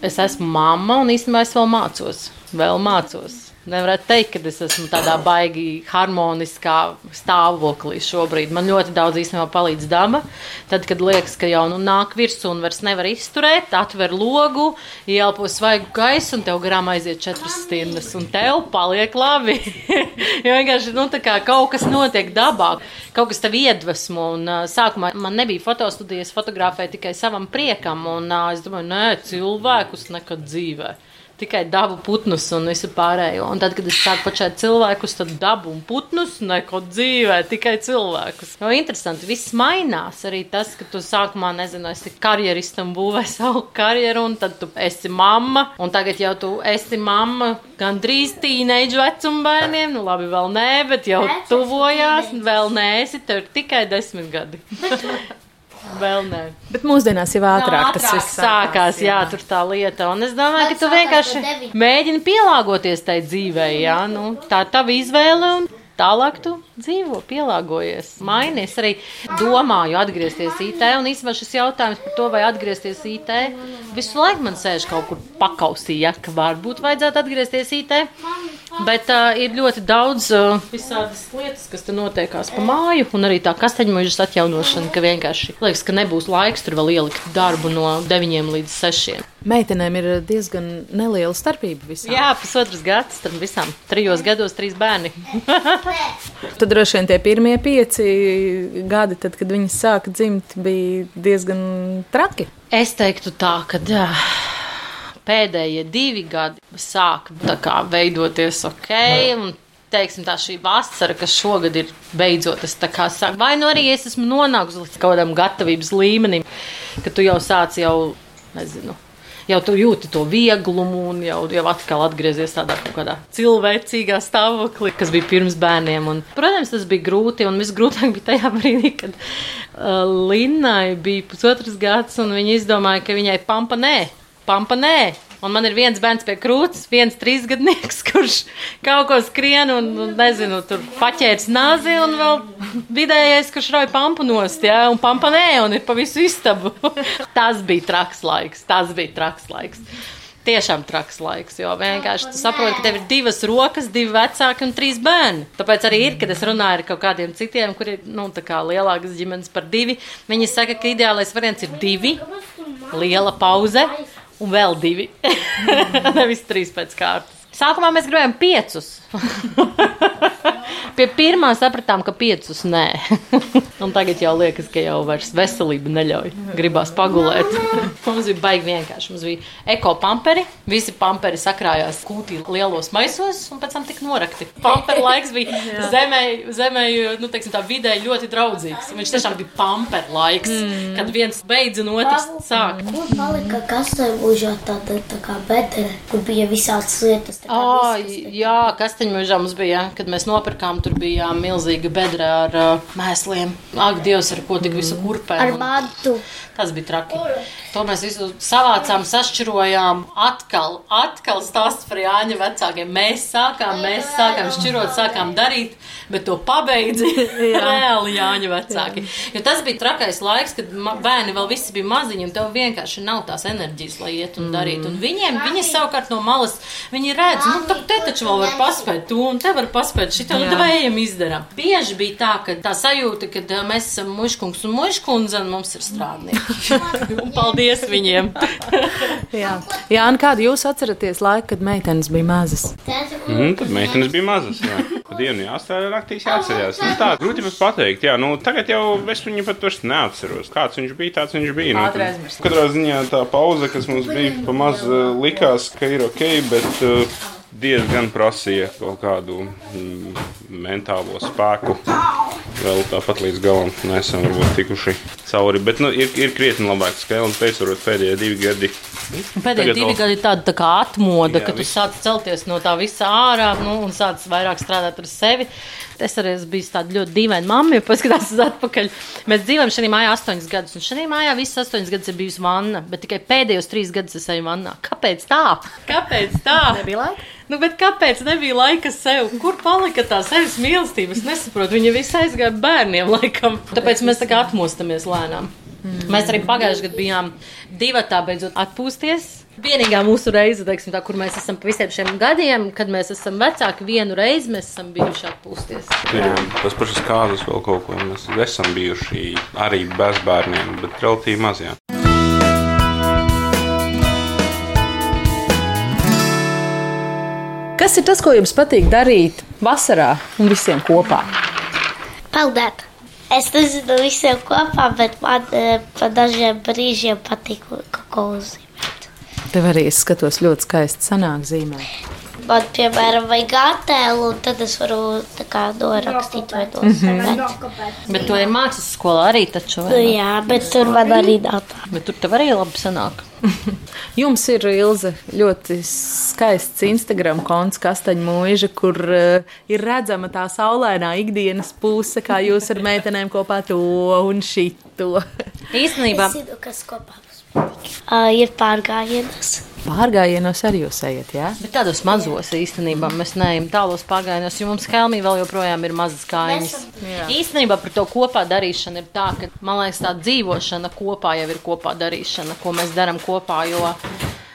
Speaker 4: es esmu mamma, un īstenībā es vēl mācos. Vēl mācos. Nevarētu teikt, ka es esmu tādā baigi harmoniskā stāvoklī šobrīd. Man ļoti daudz īstenībā palīdz daba. Tad, kad liekas, ka jau nu, nāk virsū un vairs nevar izturēt, atver logu, ielpo svaigu gaisu un tev garām aiziet četras stundas. Un tev paliek labi. (laughs) jo vienkārši nu, kaut kas notiek dabā, kaut kas tev iedvesmo. Un, uh, sākumā man nebija fotostudijas, fotografēju tikai savam priekam. Un uh, es domāju, nē, cilvēkus nekad dzīvē tikai dabu putnus un visu pārējo. Un tad, kad es sāku pašai cilvēkus, tad dabu un putnus neko dzīvē, tikai cilvēkus. Jo interesanti, viss mainās. Arī tas, ka tu sākumā, nezinu, esi karjeristam būvē (laughs) savu karjeru, un tad tu esi mamma, un tagad jau tu esi mamma gandrīz tīneidžu vecuma bērniem. Nu, labi, vēl nē, bet jau tuvojās, vēl nē, esi tev tikai desmit gadi. (laughs) Vēl nē.
Speaker 3: Bet mūsdienās jau ātrāk tas
Speaker 4: Ātrāk
Speaker 3: viss
Speaker 4: sākās, jā, tur tā lieta. Un es domāju, ka tu vienkārši mēģini pielāgoties tai dzīvei, jā, nu, tā ir tava izvēle. Un... Tālāk tu dzīvo, pielāgojies, mainies. Arī domāju, atgriezties IT. Un īstenībā šis jautājums par to, vai atgriezties IT, visu laiku man sēž kaut kur pakausī, ja, ka varbūt vajadzētu atgriezties IT. Bet uh, ir ļoti daudz uh, visādas lietas, kas tur notiekās pa māju, un arī tā kastaņmužas atjaunošana, ka vienkārši liekas, ka nebūs laiks tur vēl ielikt darbu no 9 līdz 6.
Speaker 3: Meitenēm ir diezgan neliela starpība visām.
Speaker 4: Jā, pusotrs gads starp visām. Trijos gados trīs bērni. (laughs)
Speaker 3: Tad droši vien tie pirmie pieci gadi, tad, kad viņas sāka dzimt, bija diezgan traki.
Speaker 4: Es teiktu tā, ka jā, pēdējie divi gadi sāka tā kā veidoties ok. Un, Teiksim, tā šī vasara, kas šogad ir beidzot, es tā kā saku, vai nu arī es esmu nonākusi līdz kaut kādam gatavības līmenim, ka tu jau sāc jau, nezinu, jau tu jūti to vieglumu un jau, jau atkal atgriezies tādā kādā cilvēcīgā stāvoklī, kas bija pirms bērniem. Un, protams, tas bija grūti, un visgrūtāk bija tajā brīdī, kad uh, Linnai bija pusotrs gads, un viņa izdomāja, ka viņai pampa nē, pampa nē. Un man ir viens bērns pie krūts, viens trīsgadnieks, (laughs) kurš kaut ko skrien un, un nezinu, tur paķērs nāzi un vēl vidējais, kurš rauj pampu nost, jā, un pampa nē, un ir pa visu istabu. (laughs) tas bija traks laiks, tas bija traks laiks. Tiešām traks laiks, jo vienkārši tu saproti, ka tev ir divas rokas, divi vecāki un trīs bērni. Tāpēc arī ir, kad es runāju ar kaut kādiem citiem, kur ir nu, lielākas ģimenes par divi. Viņi saka, ka ideālais variants ir divi, liela pauze un vēl divi. (laughs) Nevis trīs pēc kārtas. Sākumā mēs gribējām piecus. (laughs) Pie pirmā sapratām, ka piecus nē. (laughs) un tagad jau liekas, ka jau vairs veselība neļauj. Gribās pagulēt. (laughs) mums bija baigi vienkārši. Mums bija eko pamperi. Visi pamperi sakrājās kūtī lielos maisos un pēc tam tika norakti. Pamperi laiks bija zemē, zemē nu, teiksim, tā vidē ļoti draudzīgs. Viņš tiešām bija pamperi laiks, mm. kad viens beidz un otrs sāk.
Speaker 7: Kur palika kastaņmužā tāda tā kā bedere, kur bija visādas lietas?
Speaker 4: Oh, jā, kastaņmužā mums bija, kad mēs nopirkām, tur bija milzīga bedra ar uh, mēsliem. Ak, Dievs, ar ko tik visu kurpē.
Speaker 7: Ar matu.
Speaker 4: Tas bija traki. To mēs visu savācām, sašķirojām. Atkal, atkal stāsts par Jāņa vecākiem. Mēs sākām, mēs sākām šķirot, sākām darīt, bet to pabeidzi (laughs) (laughs) reāli Jāņa vecāki. Jo tas bija trakais laiks, kad bērni vēl visi bija maziņi un tev vienkārši nav tās enerģijas, lai iet un darītu. Un viņiem, viņi savukārt no malas, viņi redz, nu, tā te taču vēl var paspēt to un te var paspēt šito, nu, tā ejam izdarām. Bieži bija tā, ka tā sajūta, ka mēs esam muškungs un muškundze un mums ir strādnieki. (laughs) un paldies viņiem! (laughs)
Speaker 3: Jā, (laughs) Jā un kādu jūs atceraties laiku, kad meitenes bija mazas?
Speaker 6: Mm, tad meitenes bija mazas. Jā. Dienu jāstrādā naktīs jāatcerās. Nu, tā grūti pat pateikt. Jā, nu, tagad jau es viņu pat vairs neatceros. Kāds viņš bija, tāds viņš bija. Nu, katrā ziņā tā pauze, kas mums bija pa maz, likās, ka ir ok, bet uh, diezgan prasīja kaut kādu mm, mentālo spēku vēl tāpat līdz galam nesam tikuši cauri. Bet nu, ir, ir krietni labāk skēle un pēc tam pēdējie divi gadi.
Speaker 4: Pēdējie divi gadi ir tāda tā kā atmoda, jā, ka tu sāc celties no tā visa ārā nu, un sāc vairāk strādāt ar sevi. Es arī esmu bijis tāda ļoti dīvaina mamma, jo paskatās uz atpakaļ. Mēs dzīvojam šajā mājā astoņus gadus, un šajā mājā visas astoņas gadus ir bijusi vanna, bet tikai pēdējos trīs gadus es eju vannā. Kāpēc tā? Kāpēc tā?
Speaker 3: Nebija laika.
Speaker 4: Nu, bet kāpēc nebija laika sev? Kur palika tā sevis mīlestība? Es nesaprotu. Viņa visu aizgāja bērniem, laikam. Tāpēc mēs tā kā atmostamies lēnām. Mm. Mēs arī pagājušajā gadā bijām divi tā beidzot atpūsties. Vienīgā mūsu reize, teiksim, tā, kur mēs esam pa visiem šiem gadiem, kad mēs esam vecāki, vienu reizi mēs esam bijuši atpūsties.
Speaker 6: Ir tas pašas kāzas vēl kaut ko. Mēs esam bijuši arī bez bērniem, bet relatīvi mazajā.
Speaker 3: Kas ir tas, ko jums patīk darīt vasarā un visiem kopā?
Speaker 7: Peldēt. Es nezinu visiem kopā, bet man eh, pa dažiem brīžiem patīk kaut ko uzzīmēt.
Speaker 3: Tev arī es skatos ļoti skaisti sanāk zīmēt.
Speaker 7: Man, piemēram, vajag attēlu, un tad es varu tā kā norakstīt vai nosūtīt.
Speaker 4: Bet tu ej mācas skolā arī taču,
Speaker 7: Nu, jā, bet tur man arī tā.
Speaker 4: Bet tur tev arī labi sanāk. (laughs)
Speaker 3: Jums ir Ilze ļoti skaists Instagram konts, kastaņa mūža, kur uh, ir redzama tā saulainā ikdienas puse, kā jūs ar meitenēm kopā to un šito.
Speaker 4: Īstenībā
Speaker 7: Es zinu, kas kopā. Uh, ir pārgājienas.
Speaker 3: Pārgājienos arī jūs ejat, jā?
Speaker 4: Bet tādos mazos īstenībā mēs neejam tālos pagājienos, jo mums Helmī vēl joprojām ir mazas kājas. Īstenībā par to kopā darīšanu ir tā, ka man liekas, tā dzīvošana kopā jau ir kopā darīšana, ko mēs darām kopā. Jo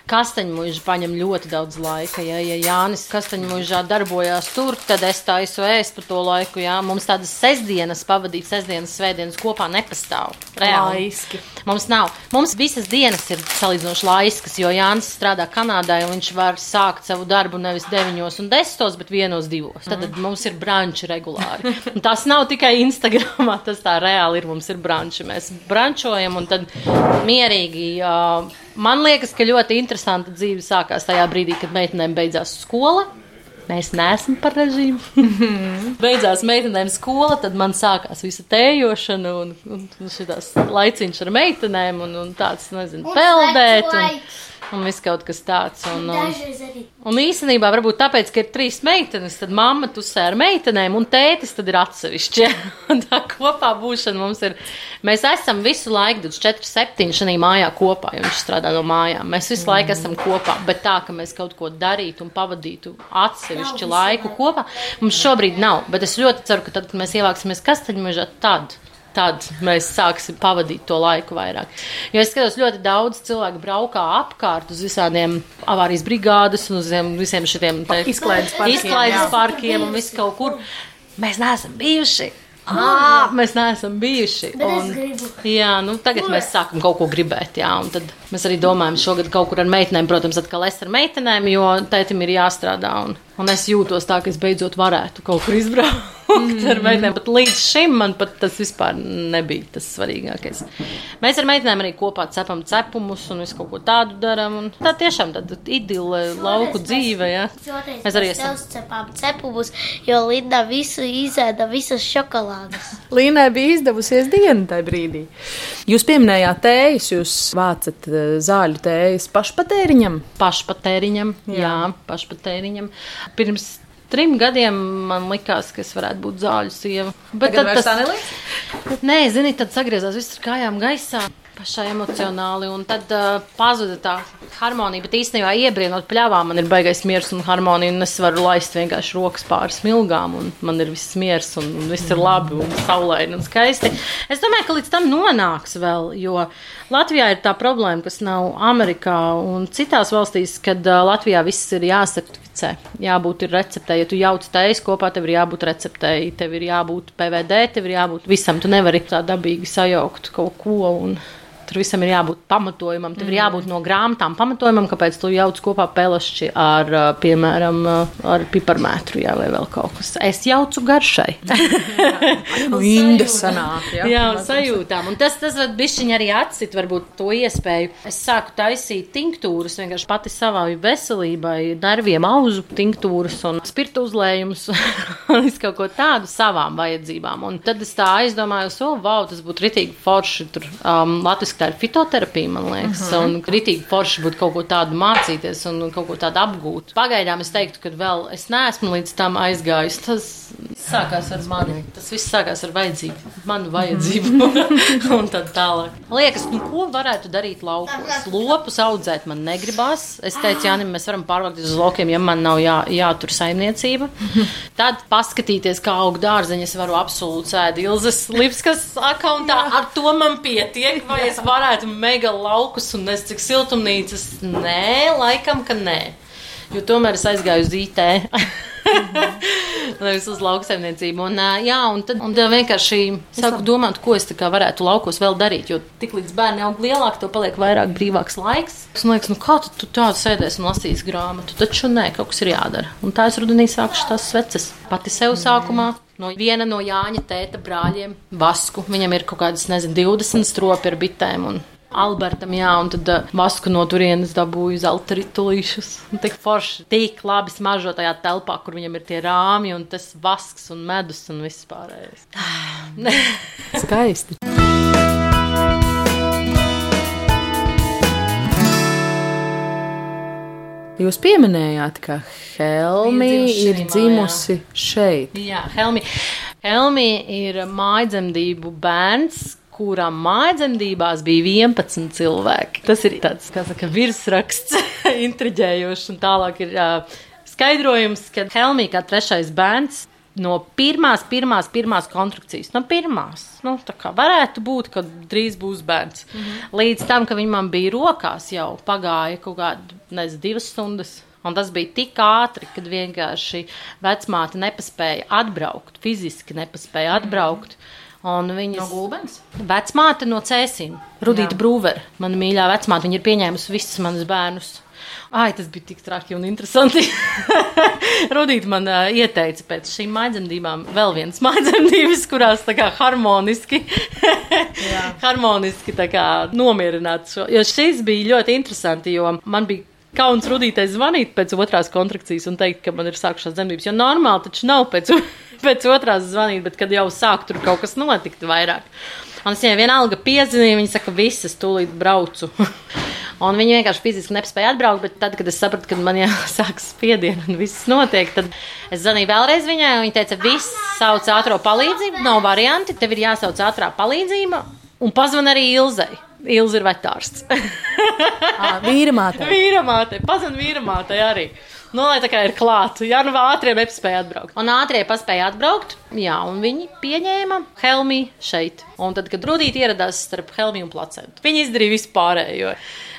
Speaker 4: Kastaņmuiža paņem ļoti daudz laika. Ja, ja Jānis Kastaņmuižā darbojās tur, tad es taisu ēst par to laiku. Jā. Mums tādas sestdienas pavadīt, sestdienas, svētdienas kopā nepastāv. Reāli.
Speaker 8: Laiski.
Speaker 4: Mums nav. Mums visas dienas ir salīdzinoši laiskas, jo Jānis strādā Kanādā, un viņš var sākt savu darbu nevis 9 un 10, bet 1 2. Tad, tad mums ir branči regulāri. Un tas nav tikai Instagramā, tas tā reāli ir. Mums ir branči. Mēs brančojam un tad mierīgi. Uh, man liekas, ka ļoti interesanta dzīve sākās tajā brīdī, kad meitenēm beidzās skola. Mēs neesam par režīmu. Beidzās meitenēm skola, tad man sākās visa tējošana un, un, un šis laiciņš ar meitenēm un, un tāds, nezinu, peldēt. Un, un viss kaut kas tāds. Un, un, un īstenībā, varbūt tāpēc, ka ir trīs meitenes, tad mamma tusē ar meitenēm, un tētis tad ir atsevišķi. (laughs) Tā kopā būšana mums ir. Mēs esam visu laiku, 24, 7 šajā mājā kopā, jo viņš strādā no mājām. Mēs visu laiku esam kopā, bet tā, ka mēs kaut ko darītu un pavadītu atsevišķu laiku kopā, mums šobrīd nav. Bet es ļoti ceru, ka tad, kad mēs ievāksimies kastaņmežā, tad tad mēs sāksim pavadīt to laiku vairāk. Jo es skatos, ļoti daudz cilvēku braukā apkārt uz visādiem avārijas brigādes un uz visiem, šiem
Speaker 8: izklaides parkiem,
Speaker 4: izklaides parkiem un viss kaut kur. Mēs neesam bijuši. Ah, mēs neesam bijuši. Un, jā, nu, tagad mēs sākam kaut ko gribēt. Jā, un tad mēs arī domājam, šogad kaut kur ar meitenēm, protams, atkal es ar meitenēm, jo tētim ir jāstrādā. Un, un es jūtos tā, ka es beidzot varētu kaut kur izbraukt mm. ar meitenēm. Bet līdz šim man pat tas vispār nebija tas svarīgākais. Mēs ar meitenēm arī kopā cepam cepumus un visu kaut ko tādu darām. un Tā tiešām tāda idile, lauku dzīve. Jā. Mēs arī esam.
Speaker 7: cepām cepumus, jo Linda visu izēda, visas šokolādes. (laughs)
Speaker 8: Līnai bija izdevusies diena tajā brīdī. Jūs pieminējāt tējas, jūs vācat eh, zāļu tējas pašpatēriņam.
Speaker 4: Pašpatēriņam, jā, jā pašpatēriņam. Pirms trim gadiem man likās, ka es varētu būt zāļu sieva. Bet
Speaker 8: Tagad vairs tā neliekas?
Speaker 4: Nē, zini, tad sagriezās viss ar kājām gaisā. Pašā emocionāli, un tad uh, pazuda tā harmonija. Bet īstenībā, iebrienot pļāvām, man ir baigais miers un harmonija. Un es varu laist vienkārši rokas pāri smilgām, un man ir viss miers, un, un viss ir labi, un saulaini un skaisti. Es domāju, ka līdz tam nonāks vēl, jo Latvijā ir tā problēma, kas nav Amerikā un citās valstīs, kad uh, Latvijā viss ir jāsertificē. Jābūt ir receptei. Ja tu jauc tējas kopā, tev ir jābūt receptei, tev ir jābūt PVD, tev ir jābūt visam. Tu nevari tā dabīgi sajaukt kaut ko. Un... Tur visam ir jābūt pamatojumam. Tev ir jābūt no grāmatām pamatojumam, kāpēc tu jauc kopā pelašķi ar, ā, piemēram, ā, ar piparmētru jā, vai vēl kaut kas. Es jaucu garšai. (laughs)
Speaker 8: Inda sanāk. Jā,
Speaker 4: Jā, un sajūtām. Un tas, tas bišķiņ arī atcīt varbūt to iespēju. Es sāku taisīt tinktūras vienkārši pati savai veselībai, nerviem, auzu tinktūras un spirtu uzlējumus (laughs) un visu kaut ko tādu savām vajadzībām. Un tad es tā aizdomājos, o, wow, tas būtu ritīgi forši. Tur um, latviski tā ir fitoterapija, man liekas, uh -huh. un ritīgi forši būtu kaut ko tādu mācīties un kaut ko tādu apgūt. Pagaidām es teiktu, ka vēl es neesmu līdz tam aizgājis. Tas sākās ar mani. Tas viss sākās ar vajadzību, manu vajadzību (laughs) un tad tālāk. Liekas, nu, ko varētu darīt laukos? Lopus audzēt man negribās. Es teicu, Jānis, mēs varam pārvākties uz laukiem, ja man nav jā, jātur saimniecība. (laughs) Tad paskatīties, kā aug dārzeņi, es varu absolūti sēdēt Ilzas Lipskas akauntā. Ar to man pietiek, vai es varētu mega laukus un es cik siltumnīcas? Nē, laikam, ka nē. Jo tomēr es aizgāju uz IT. Nevis (laughs) uz lauksaimniecību. Un, jā, un tad, un vienkārši sāku domāt, ko es varētu laukos vēl darīt. Jo tik līdz bērni aug lielāki, to paliek vairāk brīvāks laiks. Es domāju, nu kā tu, tu tādu sēdēsi un lasīsi grāmatu? Taču nē, kaut kas ir jādara. Un tā es rudenī sākušu tās sveces. Pati sev sākumā. No viena no Jāņa tēta brāļiem, Vasku. Viņam ir kaut kādas, nezinu, 20 stropi ar bitēm. Un Albertam, jā, un tad uh, Vasku no turienes dabūju zelta ritulīšus. Tik forši, tik labi smažo tajā telpā, kur viņam ir tie rāmi un tas vasks un medus un viss pārējais.
Speaker 8: Skaisti. Jūs pieminējāt, ka Helmi
Speaker 4: Viņa dzimusi
Speaker 8: ir dzimusi šeit.
Speaker 4: Jā, Helmi. Helmi ir mājdzemdību bērns, kuram mājdzemdībās bija 11 cilvēki. Tas ir tāds, saka, virsraksts, (laughs) intriģējošs, un tālāk ir uh, skaidrojums, ka Helmi kā trešais bērns no pirmās, pirmās, pirmās konstrukcijas, no pirmās. Nu, tā kā varētu būt, ka drīz būs bērns. Mm -hmm. Līdz tam, ka viņi man bija rokās, jau pagāja kaut kāda, nezinu, divas stundas. Un tas bija tik ātri, kad vienkārši vecmāte nepaspēja atbraukt, fiziski nepaspēja atbraukt. Un viņas
Speaker 8: No gulbens?
Speaker 4: vecmāte no Cēsīm, Rudīta Brūvera, mana mīļā vecmāte, viņa ir pieņēmusi visus manus bērnus. Ai, tas bija tik traki un interesanti. (laughs) Rudīt man uh, ieteica pēc šīm maidzemdībām vēl vienas (laughs) maidzemdības, kurās tā kā harmoniski, (laughs) harmoniski tā kā nomierināt šo. Jo šis bija ļoti interesanti, jo man bija kauns rudītais zvanīt pēc otrās kontrakcijas un teikt, ka man ir sākušās dzemdības. Jo normāli taču nav pēc, pēc otrās zvanīt, bet kad jau sāk tur kaut kas notikt vairāk. Un es viņai vienalga piezvanīju, viņa saka, visas tūlīt braucu. (laughs) Un viņi vienkārši fiziski nespēja atbraukt, bet tad, kad es sapratu, ka man (laughs) jāsāk spiediens un viss notiek, tad es zvanīju vēlreiz viņai. Viņa teica, viss sauc ātrā palīdzību, nav varianti, tev ir jāsauc ātrā palīdzība. Un pazvan arī Ilzai. Ilza ir vetārsts. (laughs)
Speaker 8: Vīramāte.
Speaker 4: Vīramāte, pazvan vīramāte arī. Nu, lai tā kā ir klāta, jā, nu ātrie nespēja atbraukt. Un ātrie paspēja atbraukt, jā, un viņi pieņēma Helmi šeit. Un tad, kad Rudīte ieradās starp Helmi un placentu, viņi izdarīja visu pārējo.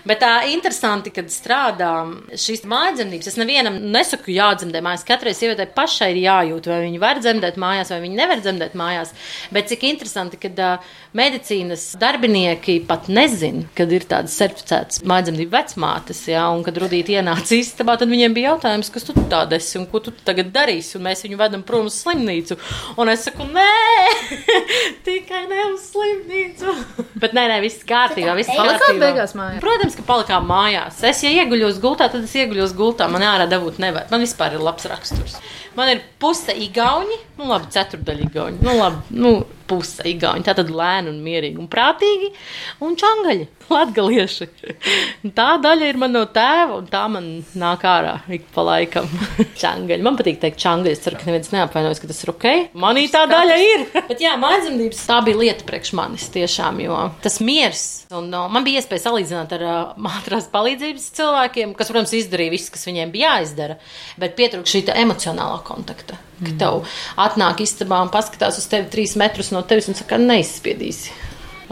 Speaker 4: Bet tā interesanti, kad strādā šīs mājdzīvības. Es nevienam nesaku, jādzemdē mājās. Katrai sievietei pašai ir jājūt, vai viņa var dzemdēt mājās, vai viņa nevar dzemdēt mājās. Bet cik interesanti, kad uh, medicīnas darbinieki pat nezina, kad ir tādas certificētas mājdzīvību vecmātes, jā, un kad Rudīte ienāca istabā, tad viņiem bija jautājums, kas tu tāda esi un ko tu tagad darīsi. Un mēs viņu vedam prom uz slimnīcu. Un es saku, nē, (laughs) tikai ne uz slimnīcu. (laughs) Bet nē, nē, viss kārtībā, viss kārtībā.
Speaker 8: beigās?
Speaker 4: Protams, ka palikām mājās. Es, ja ieguļos gultā, tad es ieguļos gultā. Man ārā dabūt nevar. Man vispār ir labs raksturs. Man ir puse igauņi, nu labi, ceturdaļa igauņi. Nu labi, nu puse igauņi. Tā tad lēni un mierīgi un prātīgi un čangaļi, (laughs) latgalieši. Tā daļa ir man no tēva un tā man nāk ārā ik pa laikam. (laughs) Čangaļi. Man patīk teikt čangaļi. Es ceru, ka neviens neapvainojas, ka tas ir ok. Manī tā daļa ir. (laughs) Bet jā, mājdzīvības tā bija lieta priekš manis tiešām, jo tas miers. Un, uh, man bija iespēja salīdzināt ar uh, mātrās palīdzības cilvēkiem, kas, protams, izdarīja visu, kas viņiem bija jāizdara, bet pietrūkst šī emocionālā kontakta. Kad tev atnāk istabā un paskatās uz tevi trīs metrus no tevis un saka, neizspiedīsi.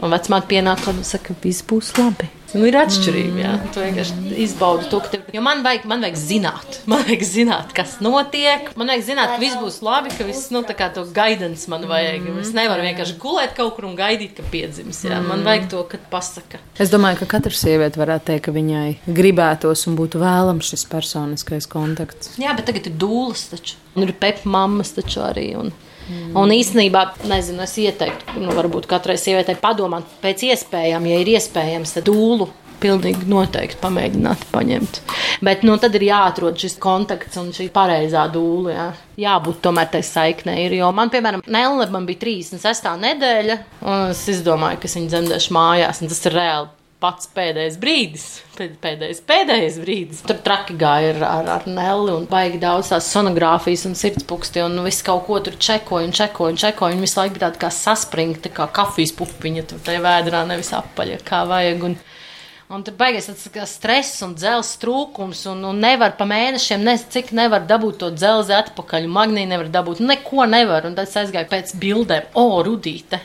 Speaker 4: Un vecmāte pienāk un saka, viss būs labi. Nu, ir atšķirība. Jā. Tu vienkārši izbaudi to, ka tev. Jo man vajag, man vajag zināt, (laughs) man vajag zināt, kas notiek. Man vajag zināt, ka viss būs labi, ka viss, nu, tā kā to gaidans man vajag. Es nevaru vienkārši gulēt kaut kur un gaidīt, ka piedzims. Jā. Man vajag to, kad pasaka.
Speaker 8: Es domāju, ka katra sieviete varētu teikt, ka viņai gribētos un būtu vēlams šis personiskais kontakts.
Speaker 4: Jā, bet tagad ir dūles taču. Un ir pepa mammas taču arī. Un, mm. un īstenībā, nezinu, es ieteiktu, nu, varbūt katrai sievietei padomāt pēc iespējām, ja ir iespējams, tad dūlu. Pilnīgi noteikti pamēģināt, paņemt. Bet nu, tad ir jāatrod šis kontakts un šī pareizā dūle. Jā. Jābūt tomēr tai saiknei. Jo man, piemēram, Nelle man bija 36. nedēļa, un es izdomāju, ka es viņu dzemdēšu mājās, un tas ir reāli pats pēdējais brīdis, pēd- pēdējais, pēdējais brīdis. Tur traki gāja ar, ar, ar Nelli un baigi daudz tās sonogrāfijas un sirdspūksti un visu kaut ko tur čekoja un čekoja un čekoja. Un visu laiku bija tāda kā saspringta, kā kafijas pupiņa tur tajā vēdrā, nevis apaļa, kā vajag. Un, Un tur beigas tas stress un dzelzs trūkums, un, un nevar pa mēnešiem, ne, cik nevar dabūt to dzelzi atpakaļ, un magnīnu nevar dabūt, neko nevar. Un tad es aizgāju pēc bildēm, o, rudīte.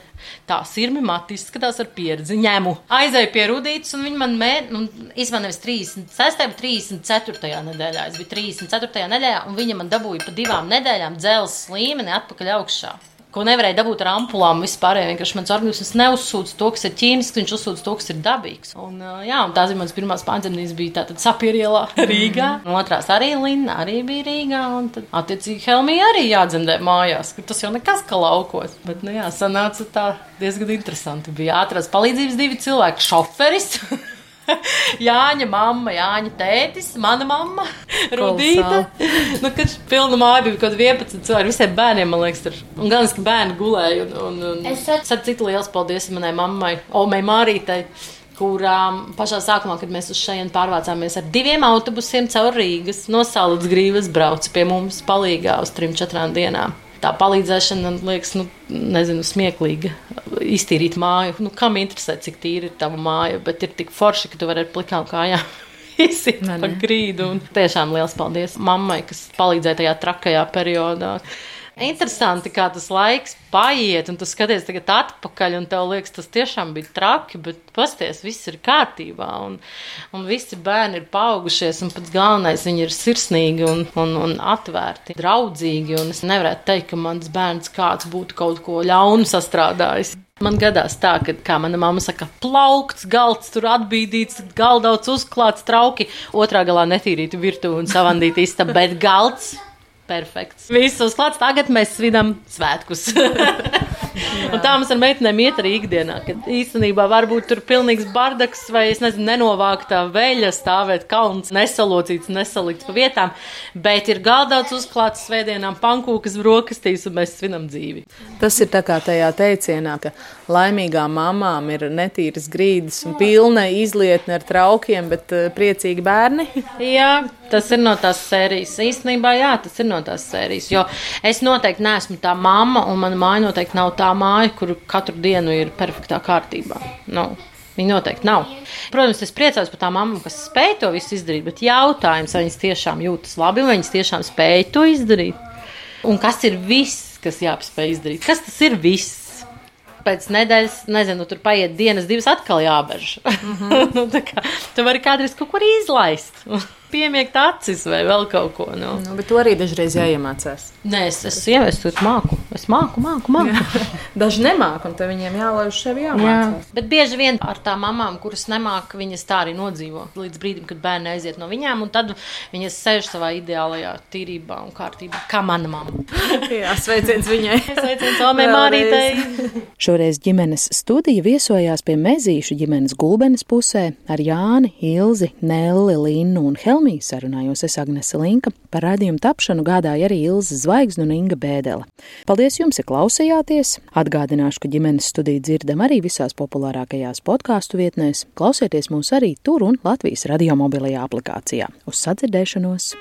Speaker 4: Tā sirmi mati izskatās ar pieredzi. Ņemu. Aizēju pie Rudītas, un viņa man mēģināja, nu, īstenībā nevis 36, bet 34. nedēļā. Es biju 34. nedēļā, un viņa man dabūja pa divām nedēļām dzelzs līmeni atpakaļ augšā. Ko nevarēja dabūt ar ampulām vispār. Vienkārši mans organisms neuzsūdz to, kas ir ķīmisks, viņš uzsūdz to, kas ir dabīgs. Un, jā, un tās bija mans pirmās pārdzemdības, bija tātad sapierielā (laughs) Rīgā. Un otrās arī Linna arī bija Rīgā. Un tad, attiecīgi, Helmija arī jādzemdē mājās, kur tas jau nekas kā laukos. Bet, nu jā, sanāca tā diezgan interesanti. Bija ātrās palīdzības divi cilvēki, šoferis. (laughs) (laughs) Jāņa mamma, Jāņa tētis, mana mamma, Rudīta. Nu, kad pilna māja bija kaut kāda 11 cilvēki, visiem bērniem, man liekas, tur. Un gan, ka bērni gulēja. Un, un, un...
Speaker 5: Es
Speaker 4: Es saku, cik liels paldies manai mammai, Omei Mārītai. Kurām pašā sākumā, kad mēs uz šejienes pārvācāmies ar diviem autobusiem caur Rīgas, no Salas grīvas brauca pie mums palīgā uz trim, četrām dienām. Tā palīdzēšana, man liekas, nu, nezinu, smieklīga. Iztīrīt māju. Nu, kam interesē, cik tīra ir tava māja, bet ir tik forši, ka tu vari ar plikām kājām (laughs) izsīt
Speaker 8: Vai
Speaker 4: pa
Speaker 8: ne?
Speaker 4: grīdu. Un tiešām liels paldies mammai, kas palīdzēja tajā trakajā periodā. Interesanti, kā tas laiks paiet, un tu skaties tagad atpakaļ, un tev liekas, tas tiešām bija traki, bet pasties, viss ir kārtībā, un, un visi bērni ir paaugušies, un pats galvenais, viņi ir sirsnīgi un, un, un atvērti, draudzīgi, un es nevarētu teikt, ka mans bērns kāds būtu kaut ko ļaunu sastrādājis. Man gadās tā, ka, kā mana mamma saka, plaukts, galds tur atbīdīts, galdauts uzklāts, trauki, otrā galā netīrītu virtuvi un savandīta istaba, bet galds perfekts. Viss uzklāts, tagad mēs svinam svētkus. (laughs) Tā mums ar meitenēm iet arī ikdienā, kad īstenībā varbūt tur pilnīgs bardaks vai, es nezinu, nenovāktā veļa stāvēt kalns, nesalocīts, nesalikts pa vietām, bet ir galdauts uzklāts svētdienām pankūkas brokastīs un mēs svinam dzīvi.
Speaker 8: Tas ir tā kā tajā teicienā, ka laimīgām mamām ir netīras grīdas un pilna izlietne ar traukiem, bet uh, priecīgi bērni.
Speaker 4: Jā, tas ir no tās sērijas. Īstenībā, jā, tas ir no tās sērijas, jo es noteikti neesmu tā mamma un mana māja noteikti nav tā māja, kur katru dienu ir perfektā kārtībā. Nu, Viņa noteikti nav. Protams, es priecājos par tām mamām, kas spēj to visu izdarīt, bet jautājums, vai viņas tiešām jūtas labi, vai viņas tiešām spēj to izdarīt. Un kas ir viss, kas jāspēj izdarīt? Kas tas ir viss? Pēc nedēļas, nezinu, tur paiet dienas, divas atkal jābež. Mm -hmm. (laughs) nu, kā, tu vari kādreiz kaut kur izlaist (laughs) piemiegt acis vai vēl kaut ko. Nu.
Speaker 8: Nu, bet to arī dažreiz jāiemācās.
Speaker 4: Nē, es esmu sievietes, tur māku. Es māku, māku, māku.
Speaker 8: Daži nemāku, un viņiem jālaiž sevi jāmācās.
Speaker 4: Jā. Bet bieži vien ar tām mamām, kuras nemāku, viņas tā arī nodzīvo līdz brīdim, kad bērni aiziet no viņām, un tad viņas sēž savā ideālajā tīrībā un kārtībā, kā mana mamma. (laughs)
Speaker 8: Jā, sveiciens viņai.
Speaker 4: sveiciens Omei Mārītei.
Speaker 3: Šoreiz ģimenes studija viesojās pie mezīšu ģimenes gulbenes pusē ar Jāni, Ilzi, Nelli, Linnu un Helmu. Helmī sarunājos es Agnese Linka, par radījumu tapšanu gādāja arī Ilza Zvaigzne un Inga Bēdele. Paldies jums, ja klausījāties! Atgādināšu, ka ģimenes studiju dzirdam arī visās populārākajās podkāstu vietnēs. Klausieties mūs arī tur un Latvijas radio mobilajā aplikācijā. Uz sadzirdēšanos!